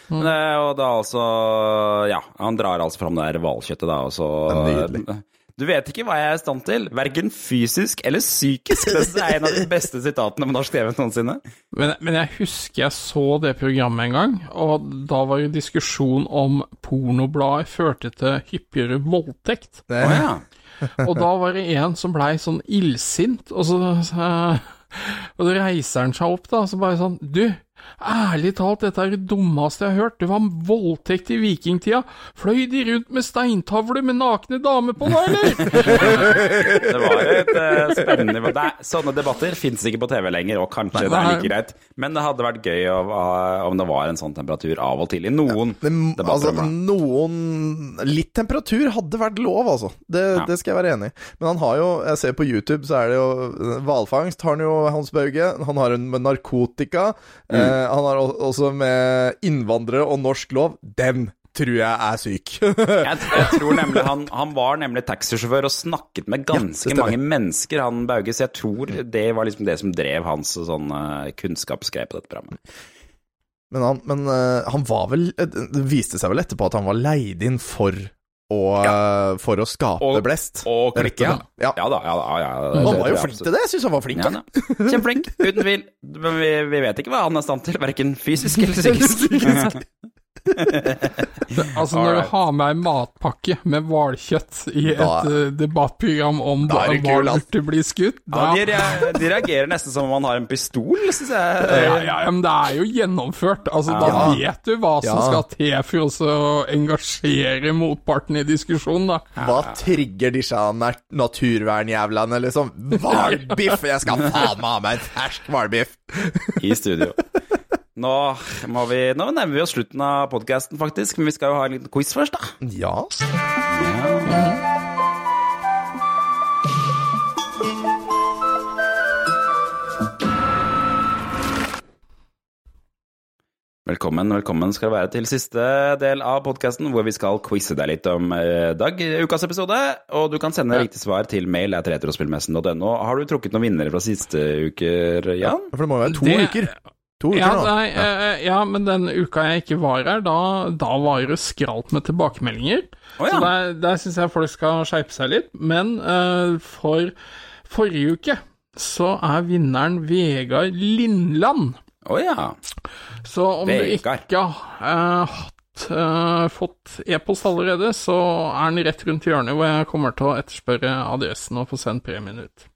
Men, eh, og da altså Ja, han drar altså fram det der hvalkjøttet, da, og så Nydelig. Du vet ikke hva jeg er i stand til, verken fysisk eller psykisk. Det er en av de beste sitatene på norsk TV noensinne. Men, men jeg husker jeg så det programmet en gang, og da var det diskusjon om pornobladet førte til hyppigere voldtekt. Det, Oh, ja. Og da var det en som blei sånn illsint, og så, så Og så reiser han seg opp, da, og så bare sånn Du, ærlig talt, dette er det dummeste jeg har hørt. Det var voldtekt i vikingtida. Fløy de rundt med steintavler med nakne damer på nå, eller? Det var et uh, spennende det er, Sånne debatter fins ikke på TV lenger, og kanskje det er like greit. Men det hadde vært gøy å, om det var en sånn temperatur av og til i noen det, altså, debatter. noen Litt temperatur hadde vært lov, altså. Det, Ja. det skal jeg være enig i. Men han har jo Jeg ser på YouTube, så er det jo Hvalfangst har han jo, Hans Bauge. Han har en med narkotika. Mm. Eh, han har også med innvandrere og norsk lov. Den tror jeg er syk. jeg, jeg tror nemlig han, han var nemlig taxisjåfør og snakket med ganske ja, mange mennesker, han Bauge, så jeg tror det var liksom det som drev hans sånn eh, kunnskapsgreie på dette programmet. Men han, men, eh, han var vel Det viste seg vel etterpå at han var leid inn for å, eh, for å skape Og- blest. Og klikke, ja. ja. Ja da, ja da. Ja, ja, det Han var jo flink til det. Jeg syns han var flink. Ja. Kjempeflink, uten tvil. Men vi, vi vet ikke hva han er stand til, verken fysisk eller psykisk. Altså, når du har med ei matpakke med hvalkjøtt i et Da- eh, debattprogram om Da er det hval kul, ass. burde bli skutt, Ja, de, de reagerer nesten som om man har en pistol, syns jeg. ja, ja, men det er jo gjennomført. Altså, Da vet du hva som Ja. skal til for å engasjere motparten i diskusjonen, da. Hva trigger disse nat- naturvernjævlene, liksom? Hvalbiff! Jeg skal faen meg ha meg en fersk hvalbiff! I studio. Nå, må vi, nå nærmer vi oss slutten av podkasten, faktisk. Men vi skal jo ha en liten quiz først, da. Ja. Velkommen, velkommen skal det være til siste del av podkasten, hvor vi skal quize deg litt om eh, Dag, ukas episode. Og du kan sende riktig svar til mail etter retrospillmessen.no. Har du trukket noen vinnere fra siste uker, Jan? Ja, For det må jo være to Det- uker. To uker Ja, nå. nei, eh, ja, men den uka jeg ikke var her, da, da var det skralt med tilbakemeldinger. Oh, ja. Så der, der syns jeg folk skal skjerpe seg litt. Men eh, for forrige uke så er vinneren Vegard Lindland. Å ja. Så om du ikke har hatt eh, fått e-post allerede, så er den rett rundt hjørnet, hvor jeg kommer til å etterspørre adressen og få sendt premien ut.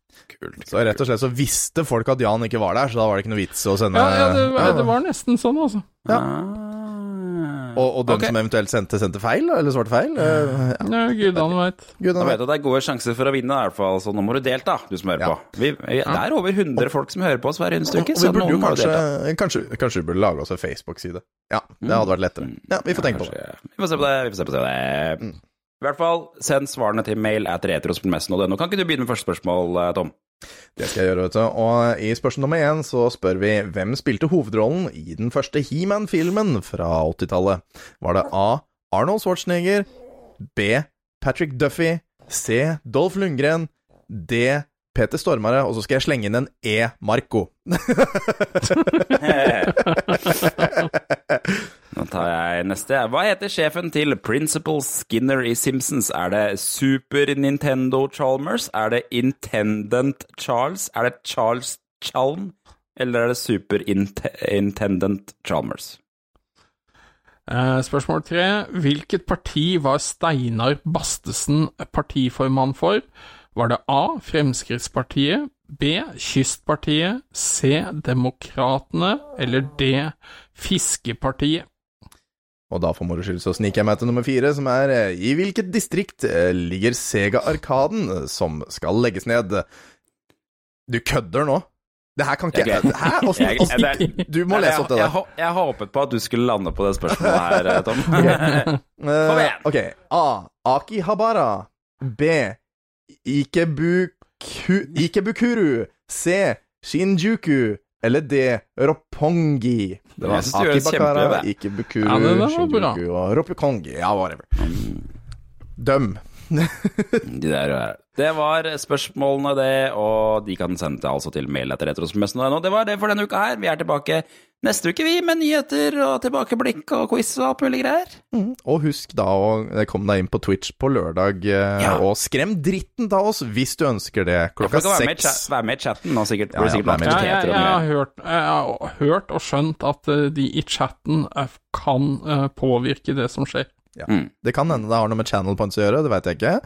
Så rett og slett så visste folk at Jan ikke var der, så da var det ikke noe vits å sende Ja, ja, det, Ja. det var nesten sånn, altså. Og, og den okay. som eventuelt sendte, sendte feil, eller svarte feil? Uh, ja. Ja, Gudene veit. Da vet at det er gode sjanser for å vinne, i hvert fall, så nå må du delta, du som hører på. Vi, vi, det er over 100 folk som hører på oss hver eneste uke, Og vi så burde noen må kanskje, delta. kanskje, kanskje vi burde lage oss en Facebook-side. Ja, det hadde vært lettere. Ja, vi får tenke på det. Vi får se på det, vi får se på det. I hvert fall, send svarene til mail at retrospillmessen.no. Kan ikke du begynne med første spørsmål, eh, Tom? Det skal jeg gjøre, vet du. Og i spørsmål nummer én så spør vi hvem spilte hovedrollen i den første He-Man-filmen fra 80-tallet? Var det A. Arnold Schwarzenegger, B. Patrick Duffy, C. Dolph Lundgren, D. Peter Stormare, og så skal jeg slenge inn en E. Marco. Nå tar jeg neste. Hva heter sjefen til Principal Skinner i Simpsons? Er det Super Nintendo Chalmers? Er det Intendant Charles? Er det Charles Chalm? Eller er det Super Int Intendant Chalmers? Eh, spørsmål tre. Hvilket parti var Steinar Bastesen partiformann for? Var det A. Fremskrittspartiet, B. Kystpartiet, C. Demokratene eller D. Fiskepartiet? Og da for moro skyld så sniker jeg meg til nummer fire, som er eh, I hvilket distrikt eh, ligger Sega-arkaden eh, som skal legges ned? Du kødder nå? Det her kan ikke Jeg- Hæ? Åssen Jeg- åssen- det- Du må lese opp det der. jeg, jeg håpet på at du skulle lande på det spørsmålet her, Tom. Kom igjen. ok. A. Akihabara. B. Ikebuku, Ikebukuru. C. Shinjuku. Eller D. Roppongi. Det var Akibakara. Ikebukuru, Ja, var. Shinjuku og Roppongi. Ja, whatever. Døm. De der. Det var spørsmålene, det, og de kan sende til, altså til mail etter retrospillmessen.no. Det var det for denne uka her. Vi er tilbake neste uke, vi, med nyheter og tilbakeblikk og quiz og alt mulig greier. Mm. Og husk da å komme deg inn på Twitch på lørdag, eh, Ja. og skrem dritten av oss hvis du ønsker det klokka seks. være med, være med i chatten nå, sikkert. Ja, ja, sikkert Ja, jeg, jeg, har hørt, jeg har hørt og skjønt at eh, de i chatten eh, kan eh, påvirke det som skjer. Ja. Mm. Det kan hende det har noe med channel points å gjøre, det vet jeg ikke.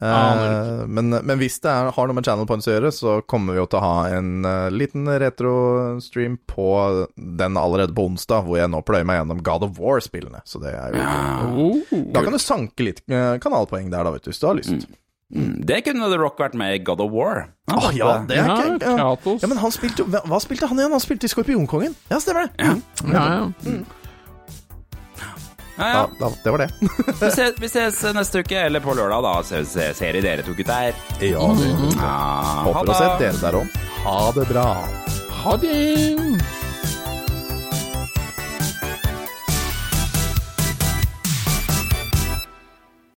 Eh, men, men hvis det er, har noe med channel points å gjøre, så kommer vi jo til å ha en uh, liten retro-stream på den allerede på onsdag, hvor jeg nå pløyer meg gjennom God of War-spillene. Så det er jo Oh. Da kan du sanke litt eh, kanalpoeng der, da, vet du, hvis du har lyst. Mm. Det kunne The Rock vært med i God of War. Han Åh, ja, det er ikke ja. Ja, men han spilte jo hva, hva spilte han igjen? Han spilte i Skorpionkongen. Ja, stemmer det. Mm. Ja, ja. Ja, Da, ja. da, det var det. Vi, ses, vi ses neste uke, eller på lørdag, da. Se, se, serie dere to gutter. Ja, det. Ja, vi. Håper å se dere der òg. Ha det bra. Ha det!